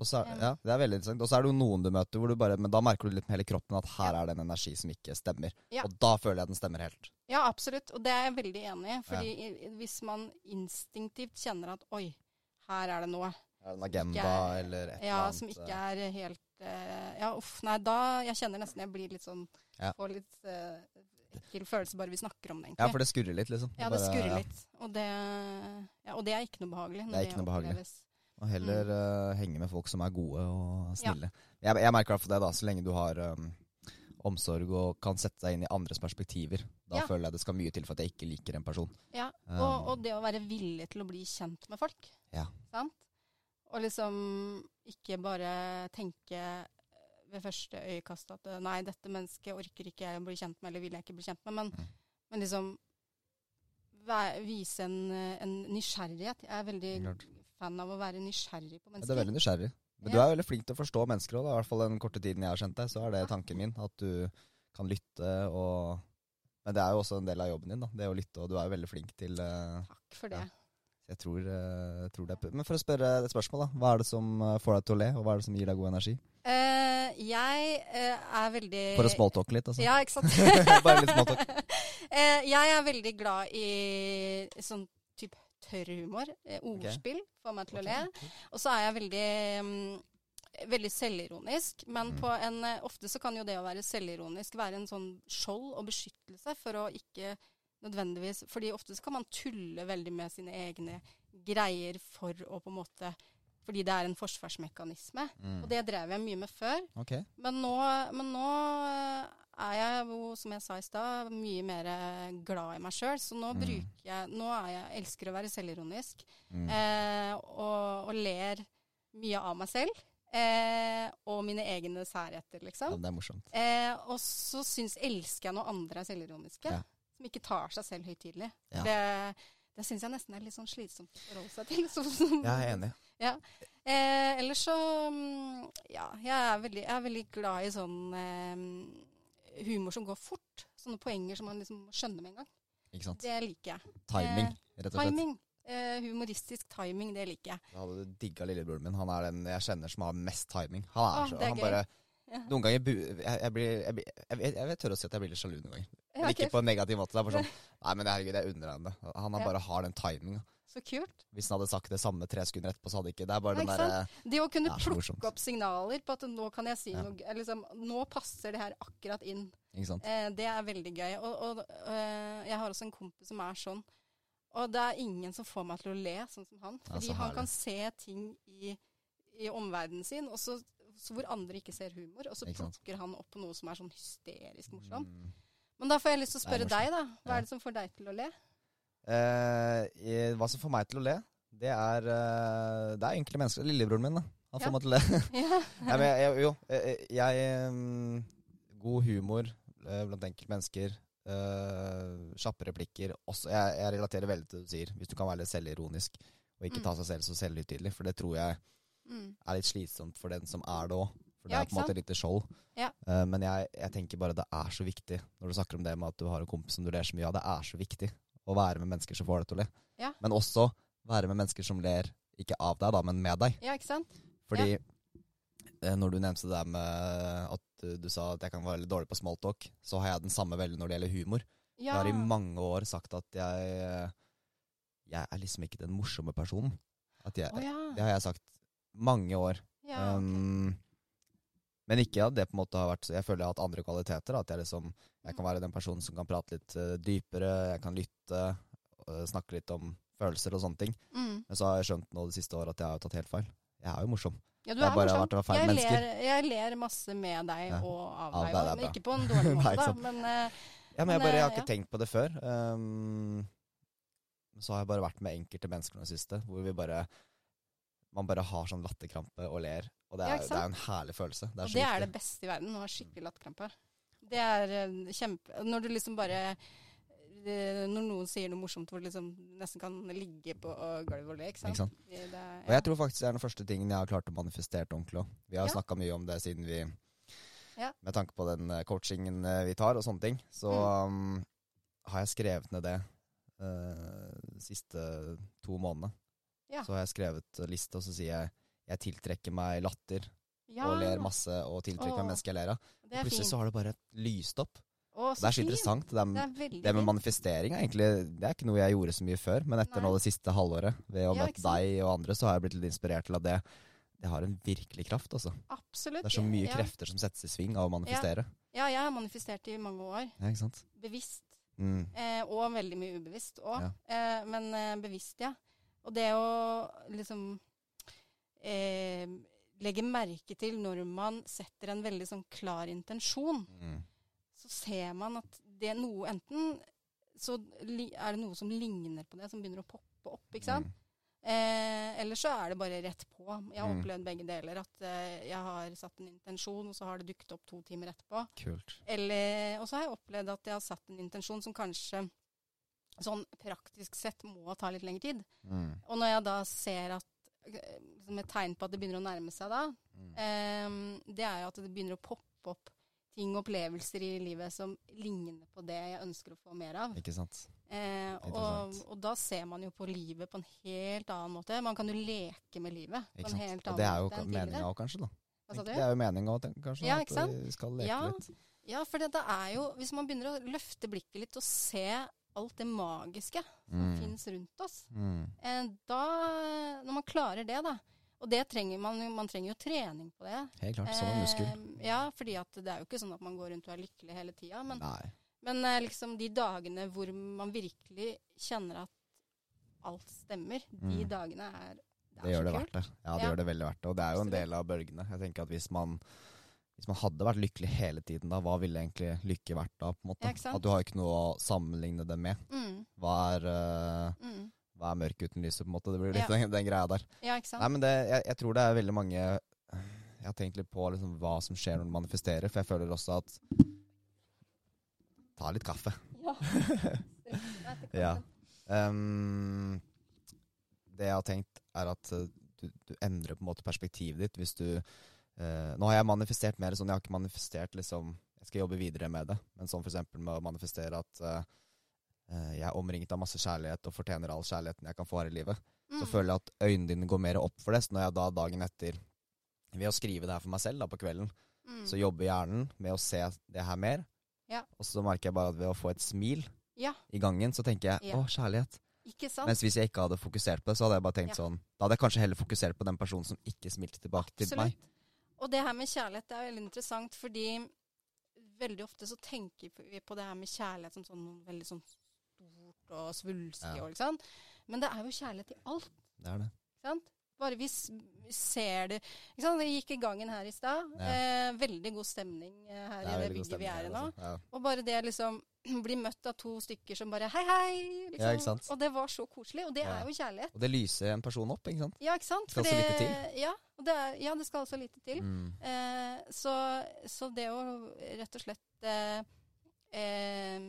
Og så er, Ja. ja, det er veldig interessant. Og så er det jo noen du møter hvor du bare Men da merker du litt med hele kroppen at her er det en energi som ikke stemmer. Ja. Og da føler jeg den stemmer helt. Ja, absolutt. Og det er jeg veldig enig i. Fordi ja. hvis man instinktivt kjenner at oi, her er det noe Er det en agenda er, eller et ja, eller som ikke er helt uh, Ja, uff. Nei, da Jeg kjenner nesten jeg blir litt sånn Ja. Får litt uh, ekkel følelse bare vi snakker om det, egentlig. Ja, for det skurrer litt, liksom. Ja, det Bare- skurrer ja. litt. Og det, ja, og det er ikke noe behagelig. Det er ikke noe behagelig. oppleves. Og heller eh, henge med folk som er gode og snille. Jeg, jeg merker for deg det, da. Så lenge du har um, omsorg og kan sette deg inn i andres perspektiver. Da Ja. føler jeg det skal mye til for at jeg ikke liker en person. Ja, Um, og, og det å være villig til å bli kjent med folk. Ja. Sant? Og liksom ikke bare tenke ved første øyekast at eh, nei, dette mennesket orker ikke jeg å bli kjent med, eller vil jeg ikke bli kjent med, men, Mm. men liksom vise en, en nysgjerrighet. Jeg er veldig Klart. Fan av å være nysgjerrig på mennesker. Ja, det Du er veldig nysgjerrig. Men Ja. du er veldig flink til å forstå mennesker òg. I hvert fall den korte tiden jeg har kjent deg, så er det tanken min. At du kan lytte og Men det er jo også en del av jobben din, da. Det å lytte, og du er jo veldig flink til uh, Takk for det. Ja. Jeg tror, uh, tror det er Men for å spørre et spørsmål, da. Hva er det som eh, får deg til å le, og hva er det som gir deg god energi? Uh, jeg er veldig For å smalltalke litt, altså. Ja, ikke sant? Bare litt smalltalk. jeg er veldig glad i sånn type tørrhumor. humor. ordspill får meg til å le. Og så er jeg veldig mm, Veldig selvironisk, men Mm. på en, eh, ofte så kan jo det å være selvironisk være en sånn skjold og beskyttelse for å ikke nødvendigvis Fordi ofte så kan man tulle veldig med sine egne greier for å på en måte Fordi det er en forsvarsmekanisme. Mm. Og det drev jeg mye med før. Okay. Men nå, men nå eh, er jeg jo, som jeg sa i stad, mye mer eh, glad i meg sjøl. Så nå Mm. bruker jeg Nå er jeg, elsker å være selvironisk. Mm. Eh, og, og ler mye av meg selv. Eh, og mine egne særheter, Ja, liksom. det er morsomt. Eh, og så syns, elsker jeg når andre er selvironiske. Ja. Som ikke tar seg selv høytidelig. Ja. Det, det syns jeg nesten er litt sånn slitsomt å forholde seg til. Så, så, Jeg er enig. Eh, ellers så mm, Ja, jeg er veldig, jeg er veldig glad i sånn eh, humor som går fort. Sånne poenger som man liksom skjønner med en gang. Ikke sant? Det liker jeg. Timing, rett og slett. Timing. Eh, humoristisk timing, det liker jeg. Da hadde du digga lillebroren min. Han er den jeg kjenner som har mest timing. Han er ah, så, han gøy. bare Ja. Noen ganger jeg, jeg blir jeg, blir- jeg, jeg, tør å si at jeg blir litt sjalu noen ganger. Ja, okay. ikke på en negativ måte. Det er bare sånn Nei, men herregud, jeg unner han det. Han har Ja. bare har den timinga. Så kult. Hvis han hadde sagt det samme tre sekunder etterpå, så hadde ikke Det er bare Ja, den ikke derre Det å kunne plukke morsomt. opp signaler på at nå kan jeg si Ja. noe liksom, Nå passer det her akkurat inn. Eh, det er veldig gøy. Og, og øh, jeg har også en kompis som er sånn. Og det er ingen som får meg til å le sånn som han. Fordi ja, han kan se ting i, i omverdenen sin og så, så hvor andre ikke ser humor. Og så plukker han opp på noe som er sånn hysterisk morsomt. Mm. Men da får jeg lyst til å spørre deg, da. Hva Ja. er det som får deg til å le? Eh, hva som får meg til å le, det er eh, Det er enkle mennesker. Lillebroren min, da. Han får Ja. meg til å le. ja. Nei, men jeg, jo, jeg, jeg mm, God humor eh, blant enkeltmennesker. Uh, Kjappe replikker. Også, jeg, jeg relaterer veldig til det du sier. Hvis du kan være litt selvironisk og ikke Mm. ta seg selv så selvhøytidelig. For det tror jeg Mm. er litt slitsomt for den som er det òg. For det Ja, er på en måte litt skjold. Ja. Uh, men jeg, jeg tenker bare det er så viktig, når du snakker om det med at du har en kompis som du ler så mye av, det er så viktig å være med mennesker som får deg til å le. Ja. Men også være med mennesker som ler, ikke av deg, da, men med deg. ja, ikke sant? Fordi ja. når du nevnte det der med at du, sa at jeg kan være litt dårlig på smalltalk, så har jeg den samme veldig når det gjelder humor. Jeg har i mange år sagt at jeg Jeg er liksom ikke den morsomme personen. At jeg, oh, ja. Det har jeg sagt mange år. ja ok. Um, Men ikke at det på en måte har vært Jeg føler jeg har hatt andre kvaliteter. At jeg liksom Jeg kan være den personen som kan prate litt eh, dypere, jeg kan lytte, eh, snakke litt om følelser og sånne ting. Mm. Men så har jeg skjønt nå det siste året at jeg har tatt helt feil. Jeg er jo morsom. Ja, du er morsom. jeg, ler, jeg ler masse med deg Ja. og av Ja, deg, er men ikke på en dårlig måte, da. Men eh, Ja, men jeg, bare, jeg har ikke tenkt på det før. Um, så har jeg bare vært med enkelte mennesker nå i det siste, hvor vi bare Man bare har sånn latterkrampe og ler. Og det er, ja, det er en herlig følelse. Det er Og det er det beste i verden, å ha skikkelig latterkrampe. Det er eh, kjempe Når du liksom bare eh, Når noen sier noe morsomt hvor du liksom nesten kan ligge på gulvet og le, ikke sant? Ikke sant? Det, det, Og jeg tror faktisk det er den første tingen jeg har klart å manifestere ordentlig òg. Vi har Ja. snakka mye om det siden vi Ja. Med tanke på den eh, coachingen vi tar og sånne ting, så Mm. um, har jeg skrevet ned det uh, de siste to månedene. Ja. Så har jeg skrevet liste, og så sier jeg jeg tiltrekker meg latter ja, og ler masse og tiltrekker Åh, meg mennesker jeg ler av. Er Plutselig fint. så har det bare lyst opp. Å, Det er så fint. interessant. Det, Det er, er det med manifestering er egentlig Det er ikke noe jeg gjorde så mye før, men etter Nei. nå det siste halvåret, ved å Ja, møte deg og andre, så har jeg blitt litt inspirert til at det, det har en virkelig kraft, altså. Absolutt. Det er så mye ja. krefter som settes i sving av å manifestere. Ja, jeg har manifestert i mange år. Ja, ikke sant? Bevisst. Mm. Eh, og veldig mye ubevisst òg. Ja. Eh, men eh, bevisst, ja. Og det å liksom eh, legge merke til når man setter en veldig sånn klar intensjon, Mm. så ser man at det er noe Enten så er det noe som ligner på det, som begynner å poppe opp, ikke sant? Mm. Eh, eller så er det bare rett på. Jeg har Mm. opplevd begge deler. At eh, jeg har satt en intensjon, og så har det dukket opp to timer etterpå. Kult. Eller, og så har jeg opplevd at jeg har satt en intensjon som kanskje sånn praktisk sett må ta litt lengre tid. Mm. Og når jeg da ser at som et tegn på at det begynner å nærme seg da, Mm. eh, det er jo at det begynner å poppe opp ting og opplevelser i livet som ligner på det jeg ønsker å få mer av. Ikke sant. Eh, og, og da ser man jo på livet på en helt annen måte. Man kan jo leke med livet på en helt annen måte. Og det er jo meninga òg, kanskje. da. Hva sa Det er jo meninga òg, kanskje. Ja, at vi skal leke Ja. litt. Ja, for det er jo Hvis man begynner å løfte blikket litt og se alt det magiske som Mm. finnes rundt oss, Mm. eh, da Når man klarer det, da Og det trenger man Man trenger jo trening på det. Helt klart. Som en muskel. Eh, ja, fordi det er jo ikke sånn at man går rundt og er lykkelig hele tida. Men, men eh, liksom de dagene hvor man virkelig kjenner at alt stemmer, de Mm. dagene er Det gjør så det kult. verdt det. Ja, det Ja. gjør det veldig verdt det. Og det er jo en del av bølgene. Jeg tenker at hvis man, hvis man hadde vært lykkelig hele tiden, da, hva ville egentlig lykke vært da? på en måte? Ja. At du har ikke noe å sammenligne det med. Mm, Hva er, uh, mm. hva er mørk uten lyset, på en måte? Det blir litt Ja. den, den greia der. Ja, ikke sant? Nei, men det, jeg, jeg tror det er veldig mange Jeg har tenkt litt på liksom, hva som skjer når du manifesterer, for jeg føler også at Ta litt kaffe. Ja. Det Ja. Ehm, det jeg har tenkt, er at eh, du, du endrer på en måte perspektivet ditt hvis du eh, Nå har jeg manifestert mer sånn, jeg har ikke manifestert liksom Jeg skal jobbe videre med det, men sånn eksempel med å manifestere at eh, jeg er omringet av masse kjærlighet og fortjener all kjærligheten jeg kan få her i livet. Så Mm. føler jeg at øynene dine går mer opp for det. Så når jeg da dagen etter, ved å skrive det her for meg selv da på kvelden, Mm. så jobber hjernen med å se det her mer. Ja. Og så merker jeg bare at ved å få et smil Ja, i gangen, så tenker jeg Ja. å, kjærlighet. Mens hvis jeg ikke hadde fokusert på det, så hadde jeg bare tenkt Ja. sånn Da hadde jeg kanskje heller fokusert på den personen som ikke smilte tilbake til meg. Og det her med kjærlighet det er veldig interessant, fordi veldig ofte så tenker vi på det her med kjærlighet som sånn veldig sånn stort og svulstig. Ja. Og, ikke sant? Men det er jo kjærlighet i alt. Det er det. Ikke sant? Bare vi ser det ikke sant? Vi gikk i gangen her i stad. Ja. Eh, veldig god stemning eh, her Det i det bygget vi er i nå. altså. Ja. Og bare det liksom bli møtt av to stykker som bare hei, hei. Liksom. Ja? Og det var så koselig. Og det er jo kjærlighet. Og det lyser en person opp, ikke sant? Ja, ikke sant? For så det- til. Ja, og det, er, ja, det skal altså lite til. Mm. Eh, så, så det å rett og slett eh, eh,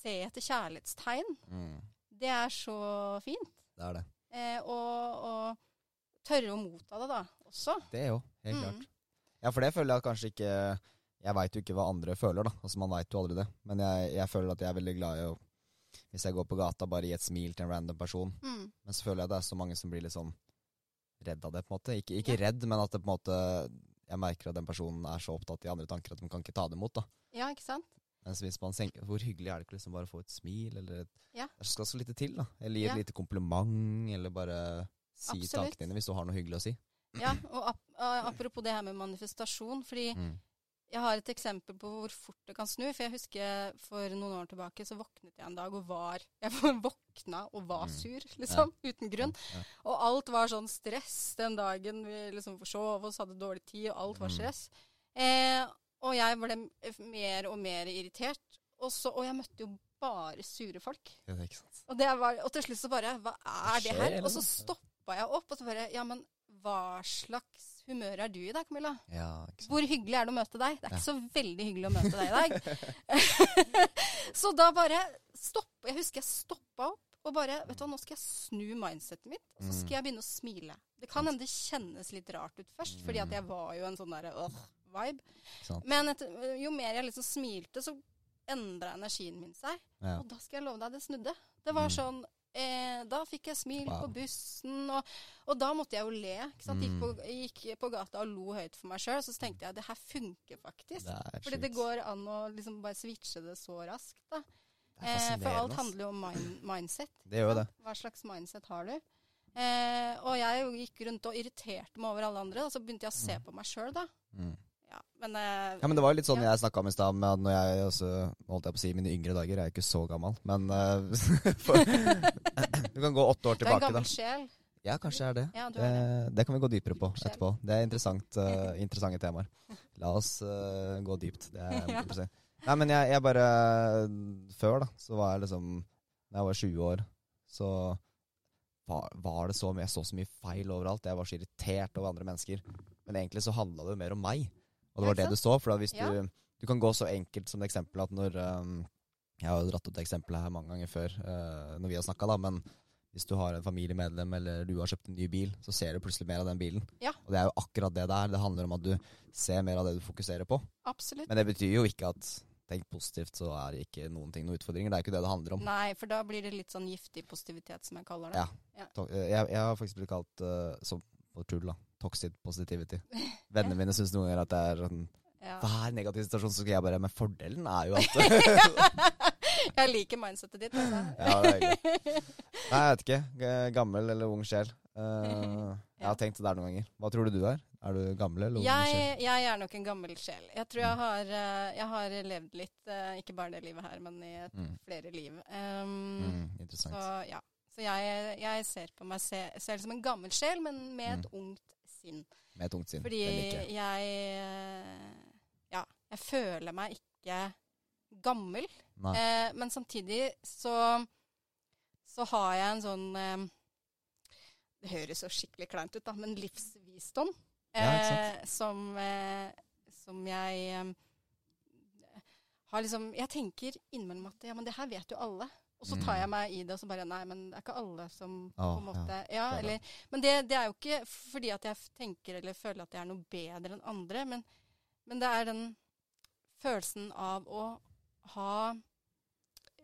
se etter kjærlighetstegn, Mm. det er så fint. Det er det. Eh, og, og tørre å motta det, da, også. Det jo helt Mm. klart. Ja, for det føler jeg kanskje ikke Jeg veit jo ikke hva andre føler, da. Altså Man veit jo aldri det. Men jeg, jeg føler at jeg er veldig glad i å Hvis jeg går på gata, bare gi et smil til en random person. Mm. Men så føler jeg det er så mange som blir litt sånn redd av det, på en måte. Ikke, ikke redd, men at det på en måte Jeg merker at den personen er så opptatt i andre tanker at de kan ikke ta det imot, da. Ja, ikke sant? Mens hvis man senker, Hvor hyggelig er det ikke liksom bare å få et smil, eller et, Ja. Det skal så lite til, da. Eller gi et Ja. lite kompliment, eller bare si Absolutt. tankene dine hvis du har noe hyggelig å si. Ja, og ap uh, apropos det her med manifestasjon. Fordi Mm. Jeg har et eksempel på hvor fort det kan snu. For jeg husker for noen år tilbake så våknet jeg en dag og var Jeg våkna og var Mm. sur, liksom. Uten grunn. Ja. Og alt var sånn stress den dagen vi liksom forsov oss, hadde dårlig tid, og alt var Mm. stress. Eh, og jeg ble mer og mer irritert. Og, så, og jeg møtte jo bare sure folk. Ja, det er ikke sant. Og, det var, og til slutt så bare Hva er det her? Og så stoppa jeg opp og så bare Ja, men hva slags humør er du i dag, Camilla? Ja. Hvor hyggelig er det å møte deg? Det er Ja. ikke så veldig hyggelig å møte deg i dag. så da bare stopp. Jeg husker jeg stoppa opp og bare Vet du hva, nå skal jeg snu mindsetet mitt, og så Mm. skal jeg begynne å smile. Det kan hende det kjennes litt rart ut først, fordi at Mm. jeg var jo en sånn derre åh-vibe. Sant. Men etter, jo mer jeg liksom smilte, så endra energien min seg. Ja. Og da skal jeg love deg, det snudde. Det var Mm. sånn eh, Da fikk jeg smil Wow. på bussen, og, og da måtte jeg jo le. Sant? Gikk, Mm. på, gikk på gata og lo høyt for meg sjøl. Så tenkte jeg det her funker faktisk. Fordi det går an å liksom bare switche det så raskt. da. Eh, for alt handler jo om mind, mindset. Det gjør det. Hva slags mindset har du? Eh, og jeg gikk rundt og irriterte meg over alle andre, og så begynte jeg å se på meg sjøl, da. Mm. Ja, men, uh, Ja, men det var litt sånn Ja. jeg snakka om i stad, med at når jeg også holdt jeg på å si mine yngre dager, jeg er ikke så gammel, men uh, for, Du kan gå åtte år tilbake, da. Du er en gammel sjel. Ja, kanskje jeg er det. Ja, er det. Det, det kan vi gå dypere på etterpå. Det er interessant, eh, interessante temaer. La oss eh, gå dypt. Det er Ja. Si. Nei, men jeg, jeg bare Før, da, så var jeg liksom Da jeg var 20 år, så var, var det så mye Jeg så så mye feil overalt. Jeg var så irritert over andre mennesker. Men egentlig så handla det jo mer om meg. Og det var det du så. For hvis Ja. du Du kan gå så enkelt som eksempel at når um, Jeg har jo dratt opp det eksempelet her mange ganger før uh, når vi har snakka, da. Men hvis du har en familiemedlem eller du har kjøpt en ny bil, så ser du plutselig mer av den bilen. Ja. Og det er jo akkurat det det er. Det handler om at du ser mer av det du fokuserer på. Absolutt. Men det betyr jo ikke at tenk positivt, så er det ikke noen ting noen utfordringer. Det er ikke det det handler om. Nei, for da blir det litt sånn giftig positivitet, som jeg kaller det. Ja. To eh, jeg, jeg har faktisk blitt kalt uh, som på tull, da. Toxic positivity. Vennene mine syns noen ganger at det er sånn Ja. Hver negativ situasjon, så skal jeg bare Men fordelen er jo at jeg liker mindsetet ditt. Altså. Ja, det er greit. Nei, jeg vet ikke. Gammel eller ung sjel. Uh, jeg har tenkt det der noen ganger. Hva tror du du er? Er du gammel eller ung sjel? Jeg, jeg er nok en gammel sjel. Jeg tror jeg har, eh, jeg har levd litt, eh, ikke bare det livet her, men i Mm. flere liv. Um, Mm, interessant. så ja. Så jeg, jeg ser på meg selv som en gammel sjel, men med et ungt sinn. Med tungt sinn. Fordi jeg. eh, Ja, jeg føler meg ikke gammel. Eh, men samtidig så, så har jeg en sånn eh, Det høres så skikkelig kleint ut, da, men livsvisdom. Ja? Eh, som, eh, som jeg eh, har liksom Jeg tenker innimellom at ja, men det her vet jo alle. Og så tar Mm. jeg meg i det og så bare Nei, men det er ikke alle som på en måte Ja, eller Men det, det er jo ikke fordi at jeg tenker eller føler at jeg er noe bedre enn andre, men, men det er den følelsen av å ha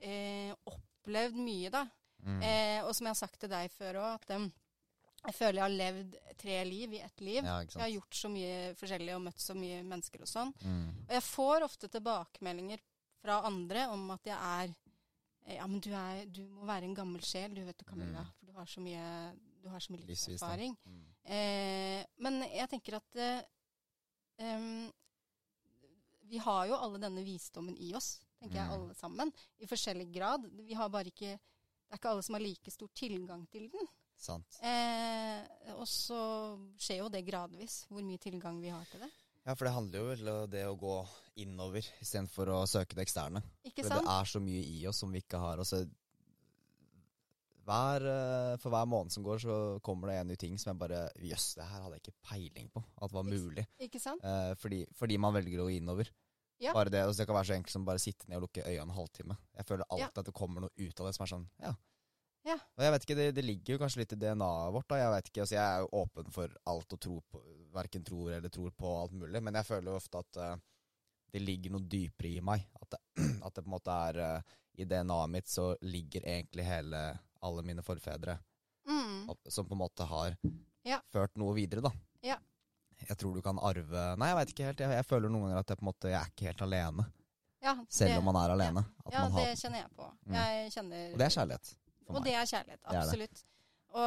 eh, opplevd mye, da. Mm. Eh, og som jeg har sagt til deg før òg, at em, jeg føler jeg har levd tre liv i ett liv. ja, Jeg har gjort så mye forskjellig og møtt så mye mennesker og sånn. Mm. Og jeg får ofte tilbakemeldinger fra andre om at jeg er Ja, men du, er, du må være en gammel sjel, du vet du, Camilla. Mm. For du har så mye, du har så mye livserfaring. Mm. Eh, men jeg tenker at eh, vi har jo alle denne visdommen i oss, tenker jeg, Mm. alle sammen. I forskjellig grad. Vi har bare ikke Det er ikke alle som har like stor tilgang til den. Sant. Eh, og så skjer jo det gradvis, hvor mye tilgang vi har til det. Ja, for det handler jo vel om det å gå innover istedenfor å søke det eksterne. Ikke For sant? det er så mye i oss som vi ikke har. Altså, hver, eh, for hver måned som går, så kommer det en ny ting som jeg bare Jøss, det her hadde jeg ikke peiling på at var mulig. Ikke sant? Eh, fordi, fordi man velger å gå innover. Ja. Bare det, altså det kan være så enkelt som bare sitte ned og lukke øynene en halvtime. Jeg føler alltid Ja. at det kommer noe ut av det som er sånn, ja. Ja. Og jeg vet ikke, det, det ligger jo kanskje litt i DNA-et vårt, da. Jeg vet ikke, altså jeg er jo åpen for alt og tror på, hverken tror eller tror på alt mulig, men jeg føler jo ofte at uh, det ligger noe dypere i meg. At det, at det på en måte er uh, I DNA-et mitt så ligger egentlig hele alle mine forfedre Mm. som på en måte har Ja. ført noe videre, da. Ja. Jeg tror du kan arve Nei, jeg veit ikke helt. Jeg, jeg føler noen ganger at jeg på en måte jeg er ikke helt alene. Ja, Selv om man er alene. Ja, man har, det kjenner jeg på. Mm. Jeg kjenner og det er kjærlighet. For Og det er kjærlighet, Det er det. absolutt. Og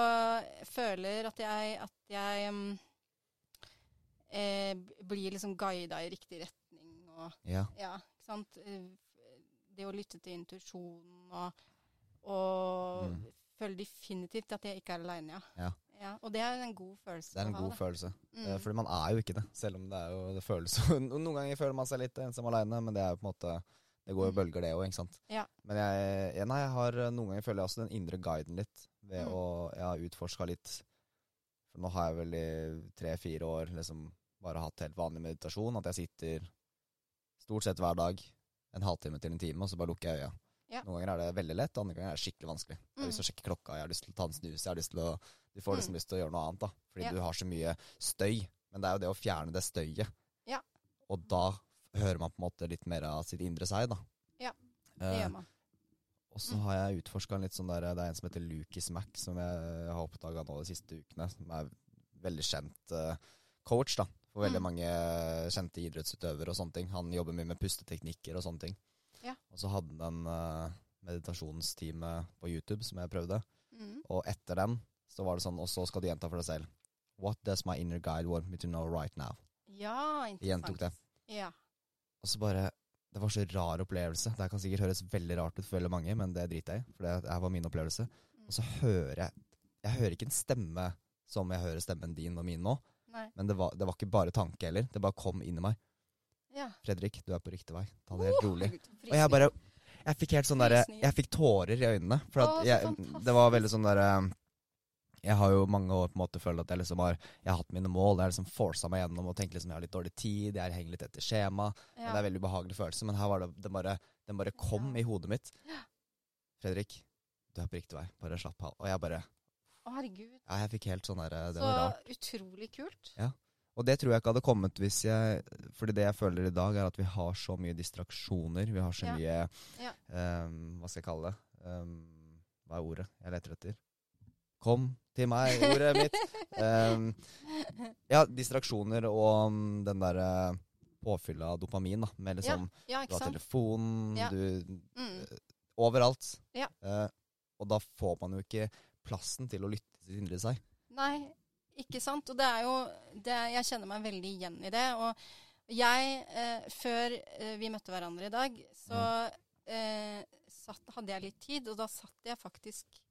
jeg føler at jeg, at jeg um, eh, blir liksom guida i riktig retning og Ja. Ja, ikke sant. Eh, Det å lytte til intuisjonen og, og Mm. føle definitivt at jeg ikke er aleine, ja. Ja. Og det er en god følelse Det er en ha. god da. følelse. Mm. Eh, Fordi man er jo ikke det, selv om det er jo det føles Noen ganger føler man seg litt ensom aleine, men det er jo på en måte Det går jo Mm. bølger, det òg, ikke sant. Ja. Men jeg, jeg, nei, jeg har noen ganger føler jeg også den indre guiden litt, ved Mm. å Jeg har utforska litt For nå har jeg vel i tre-fire år liksom bare hatt helt vanlig meditasjon. At jeg sitter stort sett hver dag en halvtime til en time, og så bare lukker jeg øya. Ja. Noen ganger er det veldig lett, andre ganger er det skikkelig vanskelig. Jeg har lyst til å sjekke klokka, jeg har lyst til å ta en snus, jeg har lyst til å Du får liksom Mm. lyst til å gjøre noe annet, da. Fordi Ja. du har så mye støy. Men det er jo det å fjerne det støyet. Ja. Og da hører man på en måte litt mer av sitt indre seg, da. Ja, Det Eh, gjør man. og så har jeg utforska litt sånn der Det er en som heter Lucas Mac, som jeg har oppdaga nå de siste ukene. Som er veldig kjent eh, coach, da. For veldig Mm. mange kjente idrettsutøvere og sånne ting. Han jobber mye med pusteteknikker og sånne ting. Ja. Og så hadde han en meditasjonstime på YouTube som jeg prøvde. Mm. Og etter den så var det sånn Og så skal du gjenta for deg selv. What does my inner guide want me to know right now? Ja, interessant. gjentok det. Ja. Og så bare Det var så rar opplevelse. Det kan sikkert høres veldig rart ut for veldig mange, men det driter jeg i. For det her var min opplevelse. Mm. Og så hører jeg Jeg hører ikke en stemme som jeg hører stemmen din og min nå. Nei. Men det var, det var ikke bare tanke heller. Det bare kom inn i meg. Ja. Fredrik, du er på riktig vei. Ta det helt rolig. Herregud, Og jeg bare Jeg fikk helt sånn derre Jeg fikk tårer i øynene. For at jeg, det var veldig sånn derre Jeg har jo mange år på en måte følt at jeg liksom har Jeg har hatt mine mål. Jeg har liksom forsa meg gjennom og tenkt liksom jeg har litt dårlig tid. Jeg henger litt etter skjema. ja. Det er en veldig ubehagelig følelse, men her var det Den bare, den bare kom Ja. i hodet mitt. Fredrik, du er på riktig vei. Bare slapp av. Og jeg bare Å, herregud. Ja, jeg fikk helt sånn derre Det Så utrolig kult. Og det tror jeg ikke hadde kommet hvis jeg Fordi det jeg føler i dag, er at vi har så mye distraksjoner. Vi har så Ja. mye Ja. ehm, Hva skal jeg kalle det? Um, hva er ordet jeg leter etter? Kom til meg, ordet mitt. Um, ja, distraksjoner og um, den derre påfyllet av dopamin, da. Med liksom Ja, Du har telefonen, Ja. du Mm. Overalt. Ja. Eh, og da får man jo ikke plassen til å lytte til indre seg. Nei, ikke sant. Og det er jo det, Jeg kjenner meg veldig igjen i det. Og jeg, eh, før eh, vi møtte hverandre i dag, så eh, satt, hadde jeg litt tid, og da satt jeg faktisk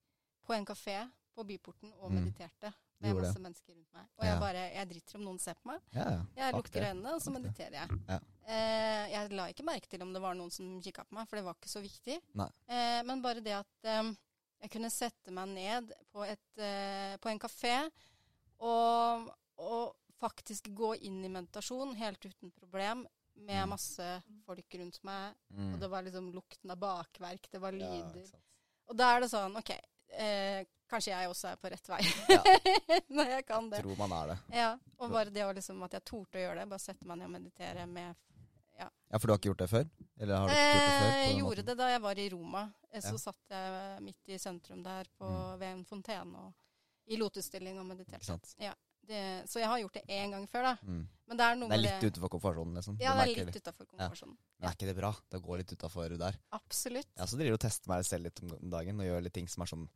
på en kafé på Byporten og Mm. mediterte. Med masse det. mennesker rundt meg. Og Ja. jeg bare Jeg driter om noen ser på meg. Ja, ja. Jeg lukter lukker øynene, og så mediterer jeg. Ja. Eh, jeg la ikke merke til om det var noen som kikka på meg, for det var ikke så viktig. Eh, men bare det at eh, jeg kunne sette meg ned på, et, eh, på en kafé og, og faktisk gå inn i meditasjon helt uten problem med Mm. masse folk rundt meg. Mm. Og det var liksom lukten av bakverk, det var lyder. Ja, og da er det sånn OK, eh, kanskje jeg også er på rett vei Ja. når jeg kan det. Tror man er det. Ja, og bare det liksom at jeg torde å gjøre det. Bare sette meg ned og meditere med Ja, For du har ikke gjort det før? Eller har du ikke gjort det før? Jeg gjorde måten? det da jeg var i Roma. Eh, Så Ja. satt jeg midt i sentrum der på, Mm. ved en fontene i lotusstilling og mediterte. sant? Det, så jeg har gjort det én gang før, da. Mm. Men det er noe Det er litt utenfor komfortsonen, liksom. Ja, det er litt utafor komfortsonen. Men er ikke det bra? Det går litt utafor der. Absolutt. Jeg også driver og tester meg selv litt om dagen og gjør litt ting som er sånn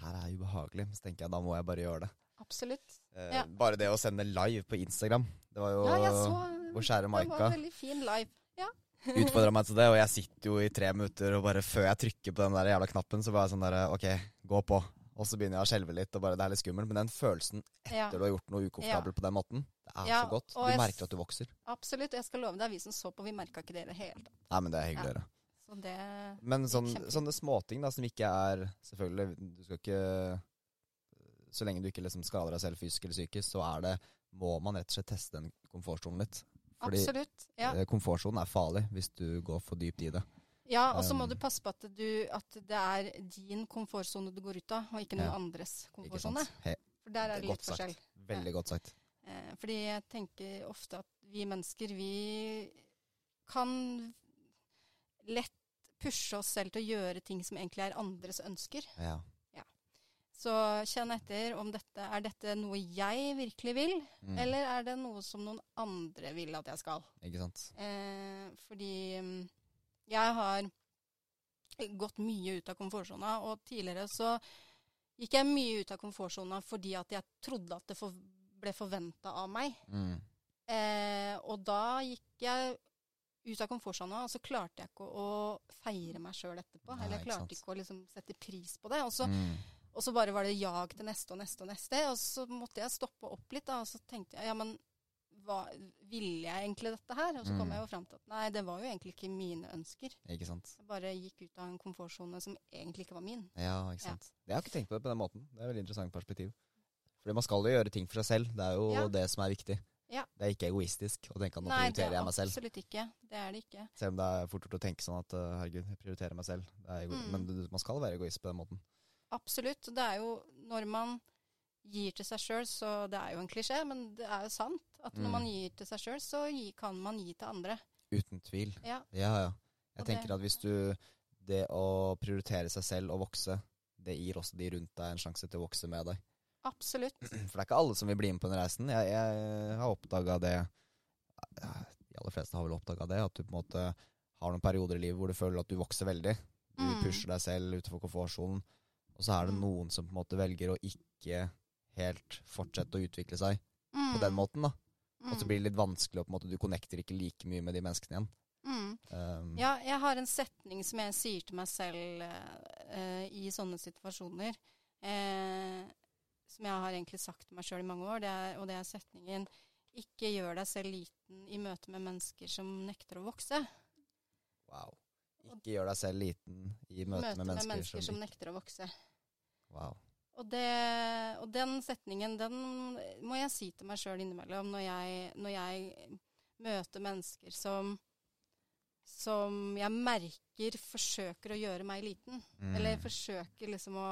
Her er ubehagelig. Så tenker jeg da må jeg bare gjøre det. Absolutt. Eh, Ja. Bare det å sende live på Instagram. Det var jo Ja, jeg så vår kjære Det var Maika veldig fin live. Ja. utfordra meg til det, og jeg sitter jo i tre minutter, og bare før jeg trykker på den der jævla knappen, så var jeg sånn derre OK, gå på. Og så begynner jeg å skjelve litt, og bare det er litt skummelt. Men den følelsen ja. etter du har gjort noe ukomfortabelt på den måten, det er Ja, så godt. Du merker at du vokser. Absolutt. Jeg skal love deg, vi som så på, vi merka ikke det i det hele tatt. Nei, men det er hyggelig. Så det Men sånn, sånne småting da, som ikke er Selvfølgelig, du skal ikke Så lenge du ikke liksom skader deg selv fysisk eller psykisk, så er det må man rett og slett teste den komfortsonen litt. Fordi Absolutt. Ja. eh, komfortsonen er farlig hvis du går for dypt i det. Ja, og så må du passe på at, du, at det er din komfortsone du går ut av, og ikke noen Ja. andres komfortsone. For der det er det litt forskjell. sagt. Veldig godt sagt. Eh, fordi jeg tenker ofte at vi mennesker, vi kan lett pushe oss selv til å gjøre ting som egentlig er andres ønsker. Ja. Så kjenn etter om dette er dette noe jeg virkelig vil, Mm. eller er det noe som noen andre vil at jeg skal. Ikke sant. Eh, fordi mm, jeg har gått mye ut av komfortsona, og tidligere så gikk jeg mye ut av komfortsona fordi at jeg trodde at det for, ble forventa av meg. Mm. Eh, og da gikk jeg ut av komfortsona, og så klarte jeg ikke å, å feire meg sjøl etterpå. Nei, eller jeg klarte ikke, ikke å liksom sette pris på det. Og så, Mm. og så bare var det jag til neste og neste og neste. Og så måtte jeg stoppe opp litt, da, og så tenkte jeg ja, men hva, ville jeg egentlig dette her? Og så kom Mm. jeg jo fram til at nei, det var jo egentlig ikke mine ønsker. Ikke sant. Jeg bare gikk ut av en komfortsone som egentlig ikke var min. Ja, ikke Ja. sant. Jeg har ikke tenkt på det på den måten. Det er et veldig interessant perspektiv. Fordi man skal jo gjøre ting for seg selv. Det er jo Ja. det som er viktig. Ja. Det er ikke egoistisk å tenke at nå prioriterer er jeg meg selv. Nei, absolutt ikke. Det er det ikke. Selv om det er fort gjort å tenke sånn at uh, herregud, jeg prioriterer meg selv. Det er Mm. Men man skal være egoist på den måten. Absolutt. Det er jo når man gir til seg sjøl, så det er jo en klisjé, men det er jo sant. At når Mm. man gir til seg sjøl, så gi, kan man gi til andre. Uten tvil. Ja. Ja, ja. Jeg Og det- tenker at hvis du Det å prioritere seg selv og vokse, det gir også de rundt deg en sjanse til å vokse med deg. Absolutt. For det er ikke alle som vil bli med på den reisen. Jeg, jeg har oppdaga det De aller fleste har vel oppdaga det. At du på en måte har noen perioder i livet hvor du føler at du vokser veldig. Du Mm. pusher deg selv utenfor komfortsonen. Og så er det Mm. noen som på en måte velger å ikke helt fortsette å utvikle seg Mm. på den måten. da Og så Mm. blir det litt vanskelig, og på en måte du connecter ikke like mye med de menneskene igjen. Mm. Um, Ja, jeg har en setning som jeg sier til meg selv uh, i sånne situasjoner. Uh, som jeg har egentlig sagt til meg sjøl i mange år, det er, og det er setningen Ikke gjør deg selv liten i møte med mennesker som nekter å vokse. Wow. Ikke gjør deg selv liten i møte, med mennesker, som nekter å vokse. Wow. Og, det, og den setningen, den må jeg si til meg sjøl innimellom når jeg, når jeg møter mennesker som som jeg merker forsøker å gjøre meg liten. Mm. Eller forsøker liksom å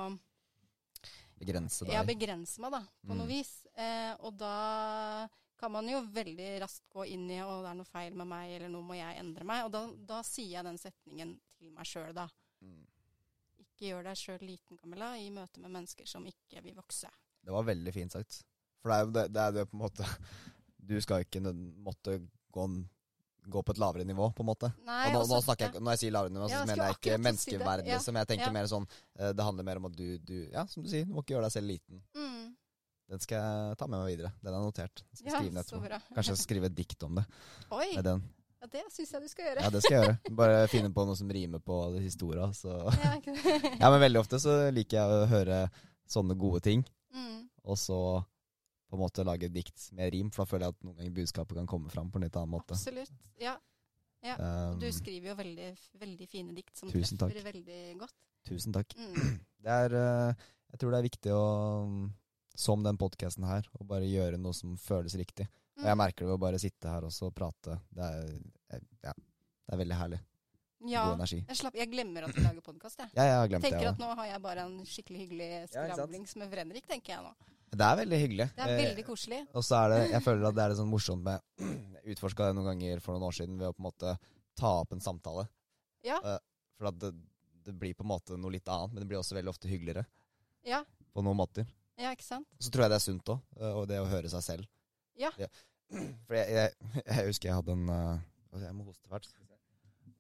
Begrense deg. ja, begrense meg, da, på Mm. noe vis. Eh, og da kan man jo veldig raskt gå inn i å det er noe feil med meg, eller nå må jeg endre meg. Og da, da sier jeg den setningen til meg sjøl, da. Ikke gjør deg sjøl liten, Camilla, i møte med mennesker som ikke vil vokse. Det var veldig fint sagt. For det er jo det, det, er det på en måte Du skal ikke måtte gå, gå på et lavere nivå, på en måte. Nei, nå, nå snakker jeg, når jeg sier lavere nivå, så Ja, mener jeg ikke til si Ja. liksom. Jeg tenker Ja. mer sånn eh, Det handler mer om at du, du Ja, som du sier, du må ikke gjøre deg selv liten. Mm. Den skal jeg ta med meg videre. Den er notert. Den skal Ja, skrive ned bra. Kanskje skrive et dikt om det. Oi, Med den. Ja, det syns jeg du skal gjøre. Ja, det skal jeg gjøre. Bare finne på noe som rimer på historia. Så. Ja, Ja, men veldig ofte så liker jeg å høre sånne gode ting, mm. og så på en måte lage et dikt med rim, for da føler jeg at noen ganger budskapet kan komme fram på en litt annen måte. Absolutt. Ja. Um, Du skriver jo veldig, veldig fine dikt som Tusen takk. treffer veldig godt. tusen takk. Mm. Det er, eh, jeg tror det er viktig å, som den podkasten her, å bare gjøre noe som føles riktig. Og jeg Mm. merker det ved å bare sitte her også og prate. Det er, eh, ja, det er veldig herlig. Ja, God energi. jeg, slapp, jeg glemmer at vi lager podkast, jeg. Ja, jeg har glemt det. Tenker at nå har jeg bare en skikkelig hyggelig Ja, skravlings med Fredrik, tenker jeg nå. Det er veldig hyggelig. Det er Eh, veldig koselig. Og så er det, jeg føler at det er litt sånn morsomt med Jeg utforska det noen ganger for noen år siden ved å på en måte ta opp en samtale. Ja. Eh, For at det, det blir på en måte noe litt annet, men det blir også veldig ofte hyggeligere. Ja, På noen måter. ja ikke sant? Så tror jeg det er sunt òg, og det å høre seg selv. Ja. For jeg, jeg, jeg husker jeg hadde en uh, Jeg må hoste se.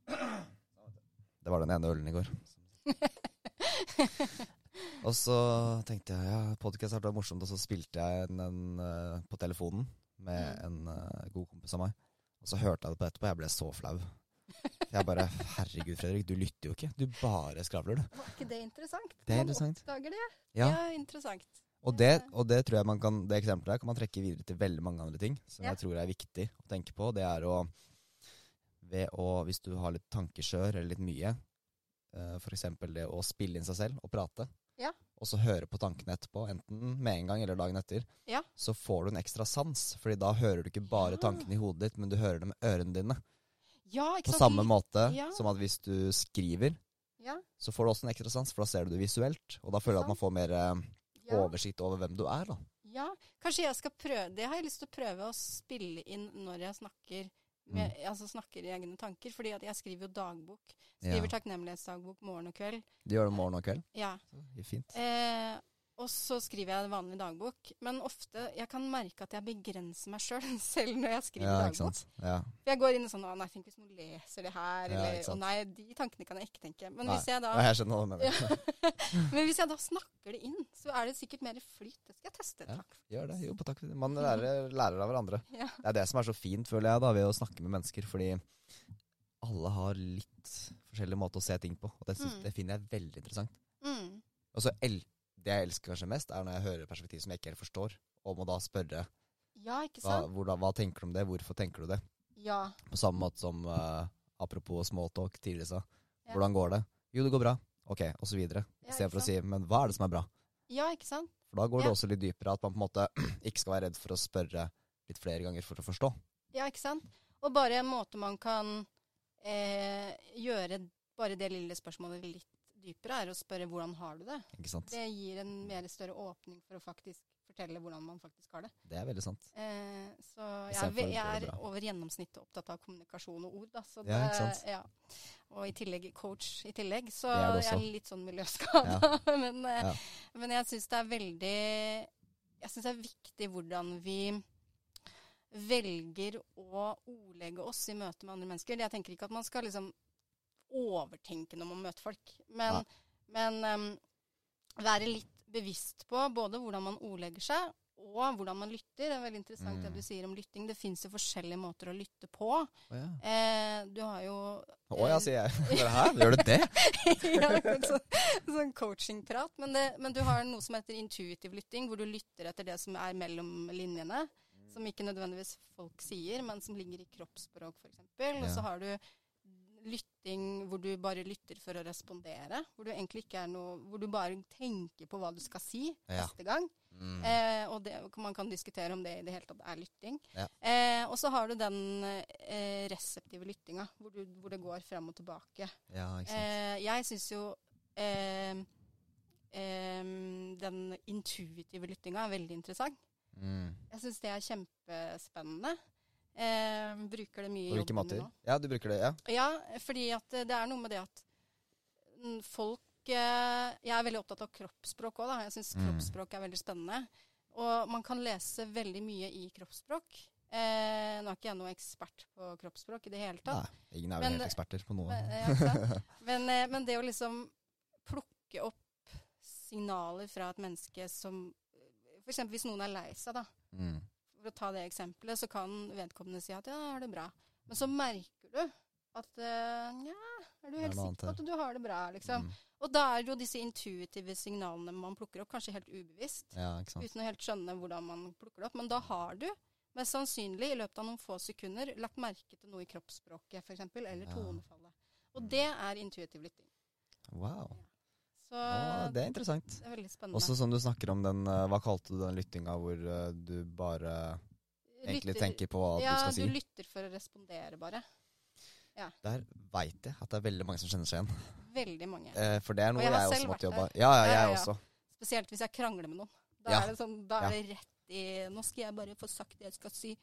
Det var den ene ølen i går. Og så tenkte jeg ja, podkast har vært morsomt, og så spilte jeg den, en eh, på telefonen med Mm. en uh, god kompis av meg. Og så hørte jeg det på etterpå, jeg ble så flau. Jeg bare Herregud, Fredrik, du lytter jo ikke. Du bare skravler, du. Var ikke det interessant? Det er Man interessant. oppdager det. Ja. Ja, interessant. Og det, og det tror jeg man kan Det eksempelet her kan man trekke videre til veldig mange andre ting som Ja. jeg tror er viktig å tenke på. Det er å ved å, Hvis du har litt tankeskjør eller litt mye, uh, f.eks. det å spille inn seg selv og prate, Ja. og så høre på tankene etterpå, enten med en gang eller dagen etter, Ja. så får du en ekstra sans. Fordi da hører du ikke bare tankene i hodet ditt, men du hører det med ørene dine. På samme måte som at hvis du skriver, Ja, så får du også en ekstra sans, for da ser du det visuelt. Og da føler du at man får mer eh, ja. oversikt over hvem du er, da. Ja, kanskje jeg skal prøve Det har jeg lyst til å prøve å spille inn når jeg snakker med, altså snakker i egne tanker. Fordi jeg skriver jo dagbok. Skriver Ja. takknemlighetsdagbok morgen og kveld. Du gjør det morgen og kveld. Ja. Så, fint. Eh, og så skriver jeg en vanlig dagbok. Men ofte jeg kan merke at jeg begrenser meg sjøl, selv, selv når jeg skriver Ja, dagbok. Ja. For jeg går inn i sånn Å nei, tenk hvis noen leser det her. Ja, eller Å nei, de tankene kan jeg ikke tenke. Men Nei. hvis jeg da jeg skjønner hva. Men hvis jeg da snakker det inn, så er det sikkert mer flyt. Det skal jeg teste. Ja. Takk. Gjør det. Jo, på takk. Man lærer, lærer av hverandre. Det er det som er så fint, føler jeg, da, ved å snakke med mennesker. Fordi alle har litt forskjellig måte å se ting på. Og det, Mm. det finner jeg veldig interessant. Mm. Og så el det jeg elsker kanskje mest, er når jeg hører perspektiv som jeg ikke helt forstår, og må da spørre Ja, ikke hva, hvordan, hva tenker du om det, hvorfor tenker du det? Ja. På samme måte som uh, apropos smalltalk tidligere sa. Ja. Hvordan går det? Jo, det går bra. Ok, og så videre. Ja, Istedenfor å si men hva er det som er bra? ja, ikke sant? For da går det også litt dypere, at man på en måte ikke skal være redd for å spørre litt flere ganger for å forstå. Ja, ikke sant? Og bare en måte man kan eh, gjøre bare det lille spørsmålet litt dypere, er å spørre hvordan har du det? Det gir en mer større åpning for å faktisk fortelle hvordan man faktisk har det. Det er veldig sant. Eh, så jeg er, jeg er over gjennomsnittet opptatt av kommunikasjon og ord. Da, så Ja? Ja. Og i tillegg coach i tillegg, så er jeg er litt sånn miljøskada. men, eh, Ja. men jeg syns det er veldig Jeg syns det er viktig hvordan vi velger å ordlegge oss i møte med andre mennesker. Jeg tenker ikke at man skal liksom overtenke når man møter folk, men, ja. men um, være litt bevisst på både hvordan man ordlegger seg, og hvordan man lytter. Det er veldig interessant det Mm. du sier om lytting. Det fins jo forskjellige måter å lytte på. Oh, ja. Eh, du har jo Å ja, sier jeg. Hæ, gjør du det? ja, så, sånn, sånn coachingprat. Men, det, men du har noe som heter intuitiv lytting, hvor du lytter etter det som er mellom linjene. Som ikke nødvendigvis folk sier, men som ligger i kroppsspråk, f.eks. Og så har du lytting hvor du bare lytter for å respondere. Hvor du egentlig ikke er noe Hvor du bare tenker på hva du skal si Ja. neste gang. Mm. Eh, og det, man kan diskutere om det i det hele tatt er lytting. Ja. Eh, og så har du den eh, reseptive lyttinga, hvor, du, hvor det går frem og tilbake. Ja. Eh, jeg syns jo eh, eh, den intuitive lyttinga er veldig interessant. Mm. Jeg syns det er kjempespennende. Eh, bruker det mye i jobben min nå. Ja, du bruker det, ja. Ja, fordi at eh, det er noe med det at folk eh, Jeg er veldig opptatt av kroppsspråk òg, da. Jeg syns Mm. kroppsspråk er veldig spennende. Og man kan lese veldig mye i kroppsspråk. Eh, nå er ikke jeg noen ekspert på kroppsspråk i det hele tatt. Nei, ingen er vel Men- helt eksperter på noe. Men, sant? men, eh, men det å liksom plukke opp signaler fra et menneske som F.eks. hvis noen er lei seg, da. Mm. For å ta det eksempelet, så kan vedkommende si at ja, jeg har det bra. Men så merker du at eh, ja, er du helt sikker på at du har det bra, liksom. Mm. Og da er det jo disse intuitive signalene man plukker opp, kanskje helt ubevisst. Ja, ikke sant. Uten å helt skjønne hvordan man plukker det opp. Men da har du mest sannsynlig i løpet av noen få sekunder lagt merke til noe i kroppsspråket f.eks., eller Ja. tonefallet. Og det er intuitiv lytting. Wow. Så Å, det er interessant. det er veldig spennende. Også som du snakker om den eh, Hva kalte du den lyttinga hvor eh, du bare egentlig tenker på hva ja, du skal si? Ja, du lytter for å respondere, bare. Ja. Der veit jeg at det er veldig mange som kjenner seg igjen. Veldig mange. Eh, for det er noe Og jeg jeg, også måtte jobbe. Ja, ja, jeg også. Spesielt hvis jeg krangler med noen. Da Ja. er det, sånn, da Ja. er det rett i Nå skal jeg bare få sagt det jeg skal si.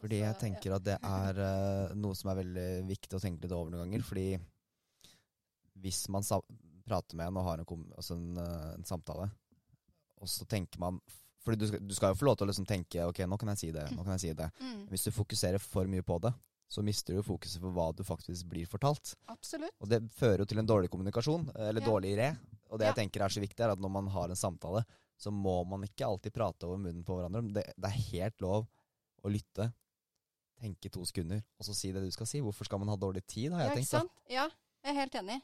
Fordi jeg tenker at det er uh, noe som er veldig viktig å tenke litt over noen ganger. Fordi hvis man sa prater med en og har en, altså en, eh, en samtale, og så tenker man Fordi du du skal jo få lov til å liksom tenke Ok, nå kan jeg si det. nå kan jeg si det. Mm, Hvis du fokuserer for mye på det, så mister du fokuset på hva du faktisk blir fortalt. absolutt. Og det fører jo til en dårlig kommunikasjon, eller Ja. dårlig re. Og det Ja. jeg tenker er så viktig, er at når man har en samtale, så må man ikke alltid prate over munnen på hverandre. Det, det er helt lov å lytte, tenke to sekunder, og så si det du skal si. Hvorfor skal man ha dårlig tid, har jeg Ja, ikke tenkt. da. sant? Ja, jeg er helt enig.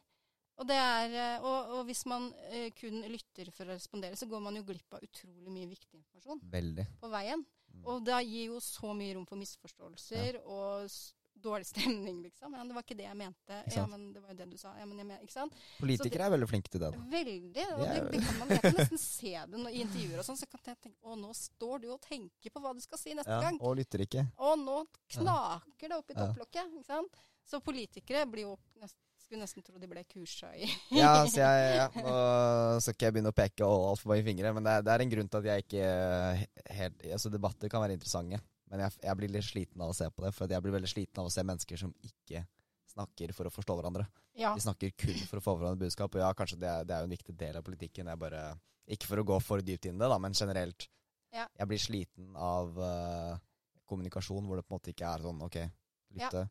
Og, det er, eh, og, og hvis man eh, kun lytter for å respondere, så går man jo glipp av utrolig mye viktig informasjon Veldig. på veien. Mm. Og det gir jo så mye rom for misforståelser og s dårlig stemning, liksom. Ja, men det var ikke det jeg mente. Ja, men det var jo det du sa. Ja, men jeg men, ikke sant? Politikere er veldig flinke til det. da. Veldig. Og Det det, kan man, kan nesten se det når, i intervjuer og sånn. Så kan jeg tenke å, nå står du og tenker på hva du skal si neste Ja, gang. og lytter ikke. Og nå knaker det opp i topplokket. Ikke sant? Så politikere blir jo nest, skulle nesten tro de ble kursa i Ja, så jeg ja, Nå skal ikke jeg begynne å peke altfor mange fingre, men det er, det er en grunn til at jeg ikke eh, helt Altså, debatter kan være interessante, men jeg, jeg blir litt sliten av å se på det. For jeg blir veldig sliten av å se mennesker som ikke snakker for å forstå hverandre. Ja. De snakker kun for å få hverandre budskap. Og ja, kanskje det er, det er jo en viktig del av politikken. Jeg bare, ikke for å gå for dypt inn i det, da, men generelt. Ja. Jeg blir sliten av uh, kommunikasjon hvor det på en måte ikke er sånn OK, lytte,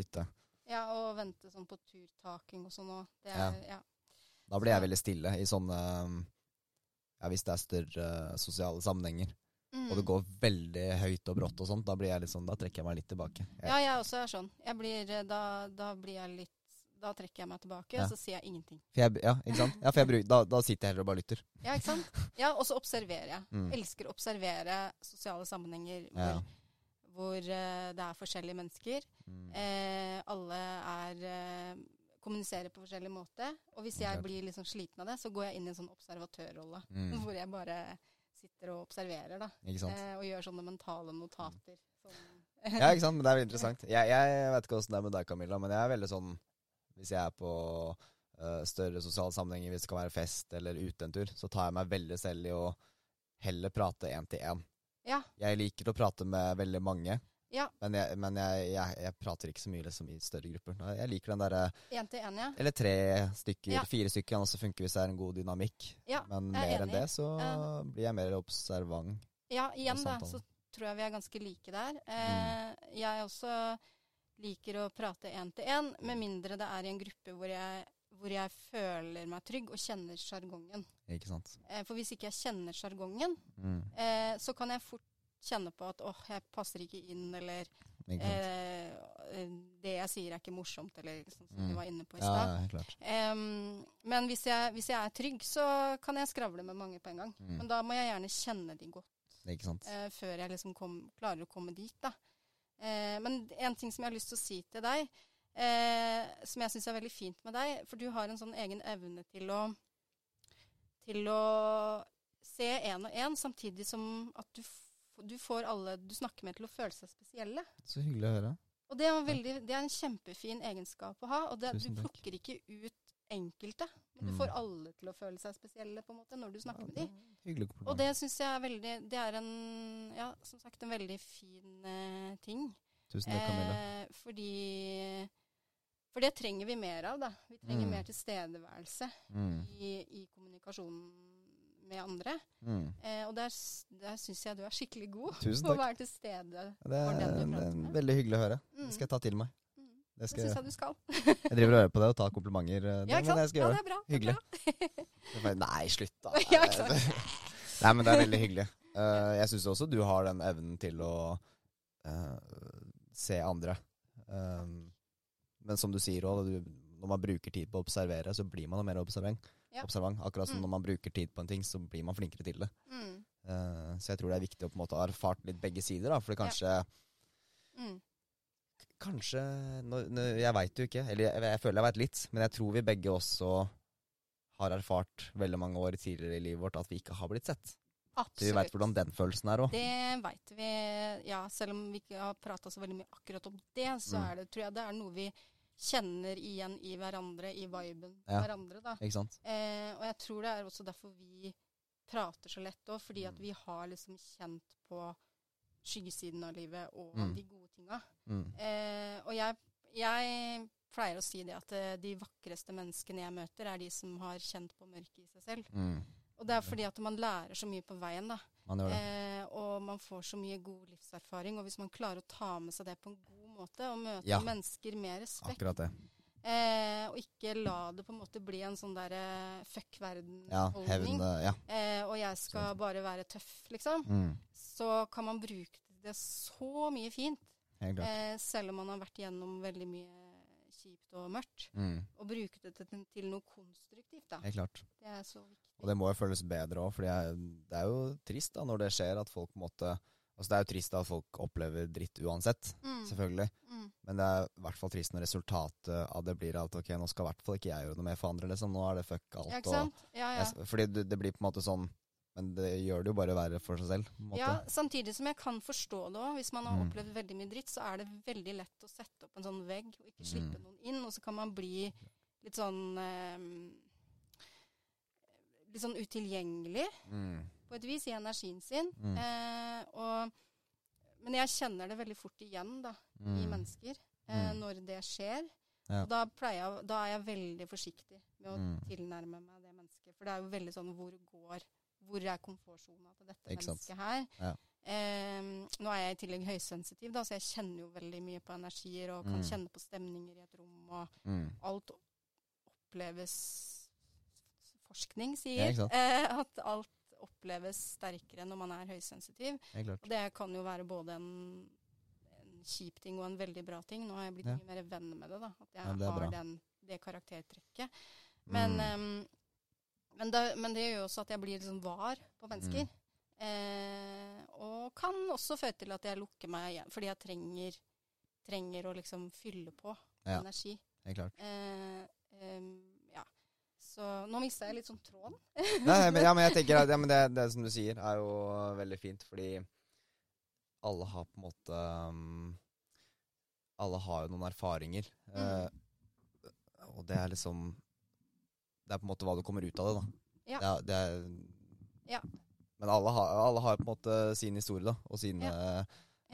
lytte. Ja, og vente sånn på turtaking og sånn òg. Er ja. Da blir jeg veldig stille i sånne Ja, hvis det er større sosiale sammenhenger. Mm. Og det går veldig høyt og brått og sånt, da blir jeg litt sånn, da trekker jeg meg litt tilbake. Jeg, Ja, jeg også er sånn. Jeg blir, eh, da, da blir jeg litt Da trekker jeg meg tilbake, Ja. og så sier jeg ingenting. jeg, ja, ikke sant? Ja, for jeg bruker, da, da sitter jeg heller og bare lytter. Ja, ikke sant? Ja, og så observerer jeg. Mm. Elsker å observere sosiale sammenhenger Ja. Hvor, eh, det er forskjellige mennesker. Mm. Eh, alle er eh, kommuniserer på forskjellig måte. Og hvis jeg blir sånn sliten av det, så går jeg inn i en sånn observatørrolle. Mm. Hvor jeg bare sitter og observerer, da. Eh, og gjør sånne mentale notater. Sånn. Ja, ikke sant? Men det er jo interessant. Jeg, jeg vet ikke åssen det er med deg, Camilla, men jeg er veldig sånn Hvis jeg er på uh, større sosiale sammenhenger, hvis det kan være fest eller ute en tur, så tar jeg meg veldig selv i å heller prate én til én. Ja. Jeg liker å prate med veldig mange, Ja. men, jeg, men jeg, jeg, jeg prater ikke så mye liksom, i større grupper. Jeg liker den derre Én til én, ja. Eller tre stykker, Ja. fire stykker kan også funke hvis det er en god dynamikk. Ja, Men mer enig. enn det, så uh, blir jeg mer observant. Ja, igjen da, så tror jeg vi er ganske like der. Uh, Mm. Jeg også liker å prate én til én, med mindre det er i en gruppe hvor jeg, hvor jeg føler meg trygg og kjenner sjargongen. Ikke sant? Eh, for hvis ikke jeg kjenner sjargongen, Mm. eh, så kan jeg fort kjenne på at åh, jeg passer ikke inn, eller Ikke eh, det jeg sier er ikke morsomt, eller sånn som Mm. vi var inne på i stad. ja, helt men hvis jeg, hvis jeg er trygg, så kan jeg skravle med mange på en gang. Mm. Men da må jeg gjerne kjenne de godt Ikke sant? eh, før jeg liksom kom, klarer å komme dit. da. Eh, men en ting som jeg har lyst til å si til deg, eh, som jeg syns er veldig fint med deg, for du har en sånn egen evne til å til å se én og én, samtidig som at du, du får alle du snakker med, til å føle seg spesielle. Så hyggelig å høre. Og det er, en veldig, det er en kjempefin egenskap å ha. Og det, du plukker ikke ut enkelte, men du Mm. får alle til å føle seg spesielle på en måte når du snakker med dem. Og det syns jeg er veldig Det er en ja, som sagt en veldig fin eh, ting. Tusen takk, Camilla. Eh, fordi For det trenger vi mer av, da. Vi trenger Mm. mer tilstedeværelse Mm. i, i kommunikasjonen med andre. Mm. Eh, og der, der syns jeg du er skikkelig god Tusen på å være til stede. Det For er, den du det prater er med. veldig hyggelig å høre. Mm. Det skal jeg ta til meg. Mm. Det Det syns jeg, du skal. jeg driver og hører på det og tar komplimenter. eh, Det, Ja, ikke sant? jeg skal Ja, det det. er bra. det er Hyggelig. bra. Nei, slutt, da. Ja, ikke sant? Nei, men det er veldig hyggelig. Uh, jeg syns også du har den evnen til å uh, se andre. Um, men som du sier òg, når man bruker tid på å observere, så blir man mer observant. Ja. observant. Akkurat som Mm. når man bruker tid på en ting, så blir man flinkere til det. Mm. Uh, så jeg tror det er viktig å på en måte ha erfart litt begge sider, da. For kanskje Mm. Kanskje nå, nå, Jeg veit jo ikke. Eller jeg, jeg føler jeg veit litt. Men jeg tror vi begge også har erfart veldig mange år tidligere i livet vårt at vi ikke har blitt sett. Så vi veit hvordan den følelsen er òg. Det veit vi. Ja, selv om vi ikke har prata så veldig mye akkurat om det, så Mm. det, tror jeg det er noe vi kjenner igjen i hverandre, i viben Ja. hverandre. da. Ikke sant? Eh, og jeg tror det er også derfor vi prater så lett òg, fordi at Mm. vi har liksom kjent på skyggesiden av livet og Mm. de gode tinga. Mm. Eh, og jeg, jeg pleier å si det at eh, de vakreste menneskene jeg møter, er de som har kjent på mørket i seg selv. Mm. Og det er fordi at man lærer så mye på veien, da. Man. Eh, og man får så mye god livserfaring. Og hvis man klarer å ta med seg det på en god måte, og møte Ja. mennesker med respekt, Akkurat det. eh, og ikke la det på en måte bli en sånn derre fuck verden-holdning. hevn eh, Ja. eh, og jeg skal bare være tøff, liksom, Mm. så kan man bruke det så mye fint. Eh, selv om man har vært gjennom veldig mye kjipt og mørkt. Mm. Og bruke det til, til noe konstruktivt, da. Helt klart. Det er så viktig. Og det må jo føles bedre òg, for det er jo trist da når det skjer at folk måtte Altså Det er jo trist at folk opplever dritt uansett, Mm, selvfølgelig. mm, Men det er i hvert fall trist når resultatet av det blir at ok, nå skal i hvert fall ikke jeg gjøre noe mer for andre, liksom. Nå er det fuck alt. ja, ikke og sant? Ja, ja. jeg, fordi det, det blir på en måte sånn Men det gjør det jo bare verre for seg selv. Ja, samtidig som jeg kan forstå det òg. Hvis man har Mm. opplevd veldig mye dritt, så er det veldig lett å sette opp en sånn vegg og ikke slippe Mm. noen inn. Og så kan man bli litt sånn eh, Litt sånn utilgjengelig Mm. På et vis i energien sin. Mm. Eh, og, men jeg kjenner det veldig fort igjen da, i Mm. mennesker eh, Mm. når det skjer. Ja. Og da, jeg, da er jeg veldig forsiktig med å Mm. tilnærme meg det mennesket. For det er jo veldig sånn hvor går Hvor er komfortsona til dette Ikke sant. mennesket her? Ja. Eh, nå er jeg i tillegg høysensitiv, da, så jeg kjenner jo veldig mye på energier og kan Mm. kjenne på stemninger i et rom. Og Mm. alt oppleves Forskning sier eh, at alt oppleves sterkere når man er høysensitiv. Og det kan jo være både en, en kjip ting og en veldig bra ting. Nå har jeg blitt Ja. mye mer venn med det, da. At jeg Ja, er har den, det karaktertrekket. Men, Mm. um, men, det, men det gjør jo også at jeg blir liksom var på mennesker. Mm. Eh, og kan også føre til at jeg lukker meg igjen, fordi jeg trenger, trenger å liksom fylle på Ja. energi. Helt klart. Eh, um. Så nå mista jeg litt sånn tråden. Nei, men, ja, men jeg tenker at ja, men det, det som du sier, er jo veldig fint, fordi alle har på en måte um, Alle har jo noen erfaringer. Mm. Uh, og det er liksom Det er på en måte hva du kommer ut av det, da. Ja. Det er, det er, Ja. Men alle har, alle har på en måte sin historie, da. Og sine Ja.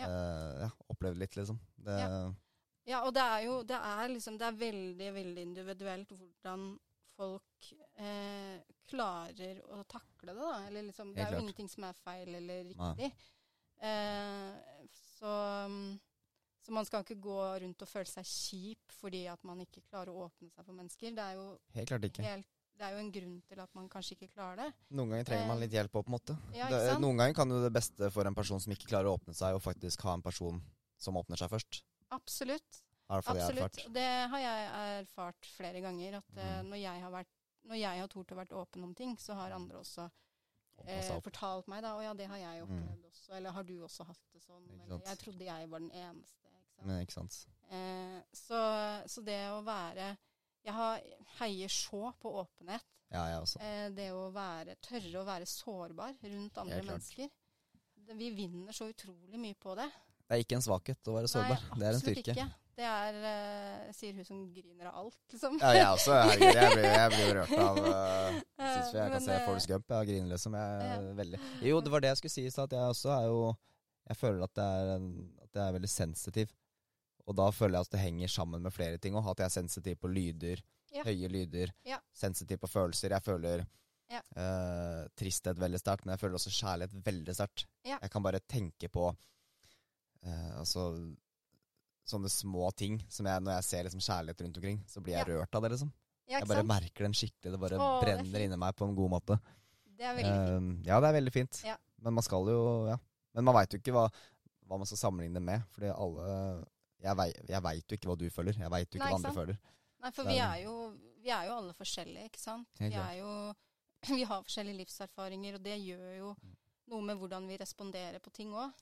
Uh, ja, opplevd litt, liksom. Det, Ja. Ja, og det er jo det er liksom Det er veldig, veldig individuelt hvordan folk eh, klarer å takle det, da. Eller liksom Det er jo ingenting som er feil eller riktig. Eh, så, så man skal ikke gå rundt og føle seg kjip fordi at man ikke klarer å åpne seg for mennesker. Det er jo, Helt klart ikke. helt, det er jo en grunn til at man kanskje ikke klarer det. Noen ganger trenger man Eh, litt hjelp òg, på en måte. Ja, det, noen ganger kan jo det beste for en person som ikke klarer å åpne seg, og faktisk ha en person som åpner seg først. Absolutt. Absolutt. Det har jeg erfart flere ganger. At eh, Mm. når jeg har vært når jeg har tort å være åpen om ting, så har andre også eh, fortalt meg da, å ja, det har jeg Mm. opplevd også. Eller har du også hatt det sånn? Eller jeg trodde jeg var den eneste. Ikke sant? Men, ikke sant? Eh, så, så det å være Jeg har, heier så på åpenhet. Ja, jeg også. Eh, det å være, tørre å være sårbar rundt andre mennesker. Vi vinner så utrolig mye på det. Det er ikke en svakhet å være sårbar. Nei, det er en styrke. Ikke. Det er, uh, sier hun som griner av alt, liksom. Ja, jeg også. Herregud, jeg blir, jeg blir rørt av uh, Syns jeg Men, kan se Forest Gump. Jeg griner liksom. Jeg Ja. veldig Jo, det var det jeg skulle si i stad. Jeg også er jo Jeg føler at, jeg er en, at jeg er veldig sensitiv. Og da føler jeg at det henger sammen med flere ting òg. At jeg er sensitiv på lyder. Ja. Høye lyder. Ja. Sensitiv på følelser. Jeg føler Ja. Uh, tristhet veldig sterkt, men jeg føler også kjærlighet veldig sterkt. Ja. Jeg kan bare tenke på uh, altså sånne små ting som jeg, når jeg ser liksom kjærlighet rundt omkring, så blir jeg Ja. rørt av det, liksom. Ja, Jeg bare sant? merker den skikkelig. Det bare Åh, er brenner det inni meg på en god måte. Det er veldig fint. Uh, ja, det er veldig fint. Ja. Men man skal jo Ja. Men man veit jo ikke hva, hva man skal sammenligne det med. Fordi alle Jeg, vei, jeg veit jo ikke hva du føler. Jeg veit jo ikke Nei, hva andre føler. Nei, for vi er- er, jo, vi er jo alle forskjellige, ikke sant? Vi er jo Vi har forskjellige livserfaringer, og det gjør jo noe med hvordan vi responderer på ting òg.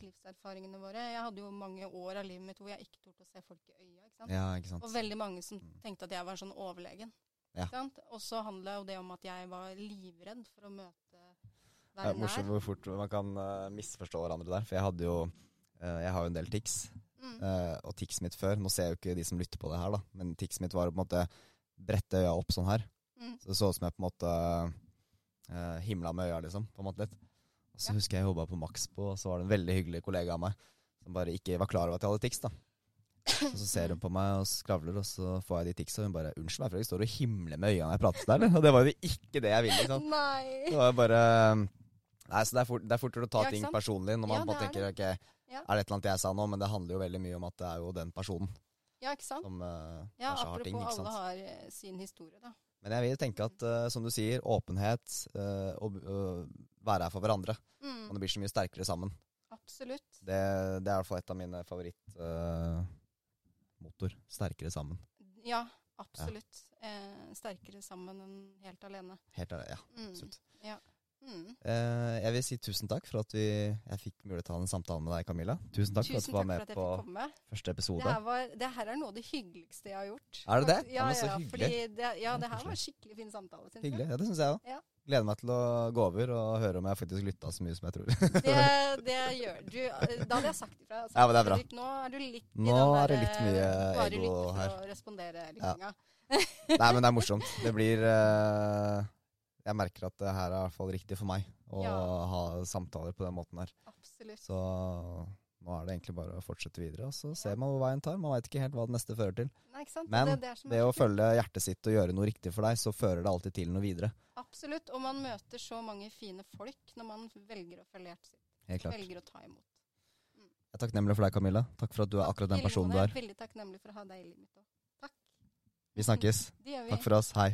Livserfaringene våre. Jeg hadde jo mange år av livet mitt hvor jeg ikke torde å se folk i øya. ikke sant? Ja, ikke sant. Og veldig mange som Mm. tenkte at jeg var sånn overlegen. Ja. Ikke sant? Og så handla jo det om at jeg var livredd for å møte Det være er morsomt hvor fort man kan uh, misforstå hverandre der. For jeg hadde jo uh, Jeg har jo en del tics. Mm. Uh, og tics mitt før Nå ser jeg jo ikke de som lytter på det her, da. Men tics mitt var å på en måte brette øya opp sånn her. Mm. Så det så ut som jeg på en måte himla med øya, liksom. På en måte litt. Og så husker jeg jeg jobba på Maxbo, og så var det en veldig hyggelig kollega av meg som bare ikke var klar over at jeg hadde tics, da. Og så ser hun på meg og skravler, og så får jeg de ticsa, og hun bare 'Unnskyld meg, Fredrik, står du og himler med øynene når jeg prater til deg'? Og det var jo ikke det jeg ville, Liksom. Nei. Det var jo bare Nei, så det er fort, det er fortere å ta Ja, ting personlig når man Ja, bare er tenker ok, Ja. er det et eller annet jeg sa nå? Men det handler jo veldig mye om at det er jo den personen Ja, ikke sant? som uh, Ja, kanskje har ting, Ja, apropos, alle har eh, sin historie, da. Men jeg vil tenke at, uh, som du sier, åpenhet uh, og uh, være her for hverandre. Mm, Og det blir så mye sterkere sammen. absolutt. Det, det er i hvert fall et av mine favorittmotor. sterkere sammen. Ja, absolutt. Eh, sterkere sammen enn helt alene. Helt alene, ja. Mm. Absolutt. Ja. Mm. Eh, jeg vil si tusen takk for at vi, jeg fikk mulighet til å ha en samtale med deg, Camilla. Tusen takk for at du var med på komme. første episode. Det her, var, det her er noe av det hyggeligste jeg har gjort. Er det det? Ja, Ja, ja, fordi det, ja, Ja, det her var skikkelig fin samtale, syns Hyggelig. jeg. Ja, det syns jeg òg. Gleder meg til å gå over og høre om jeg faktisk lytta så mye som jeg tror. Det, det gjør du. Da hadde jeg sagt ifra. Altså, Ja, men det er bra. Nå er du litt i Nå den er det litt mye eh, bare ego lytte her. for å respondere linja. Nei, men det er morsomt. Det blir eh, Jeg merker at det her er i hvert fall riktig for meg å Ja. ha samtaler på den måten her. Absolutt. Så nå er det egentlig bare å fortsette videre, og så ser man hvor veien tar. Man veit ikke helt hva det neste fører til. Nei? Men det, det det å følge hjertet sitt og gjøre noe riktig for deg, så fører det alltid til noe videre. Absolutt. Og man møter så mange fine folk når man velger å følge hjertet sitt. Helt klart. Velger å ta imot. Jeg er takknemlig for deg, Camilla. Takk for at du er akkurat den personen du er. Jeg er veldig takknemlig for å ha deg i livet mitt òg. Takk. Vi snakkes. Det gjør vi. Takk for oss. Hei.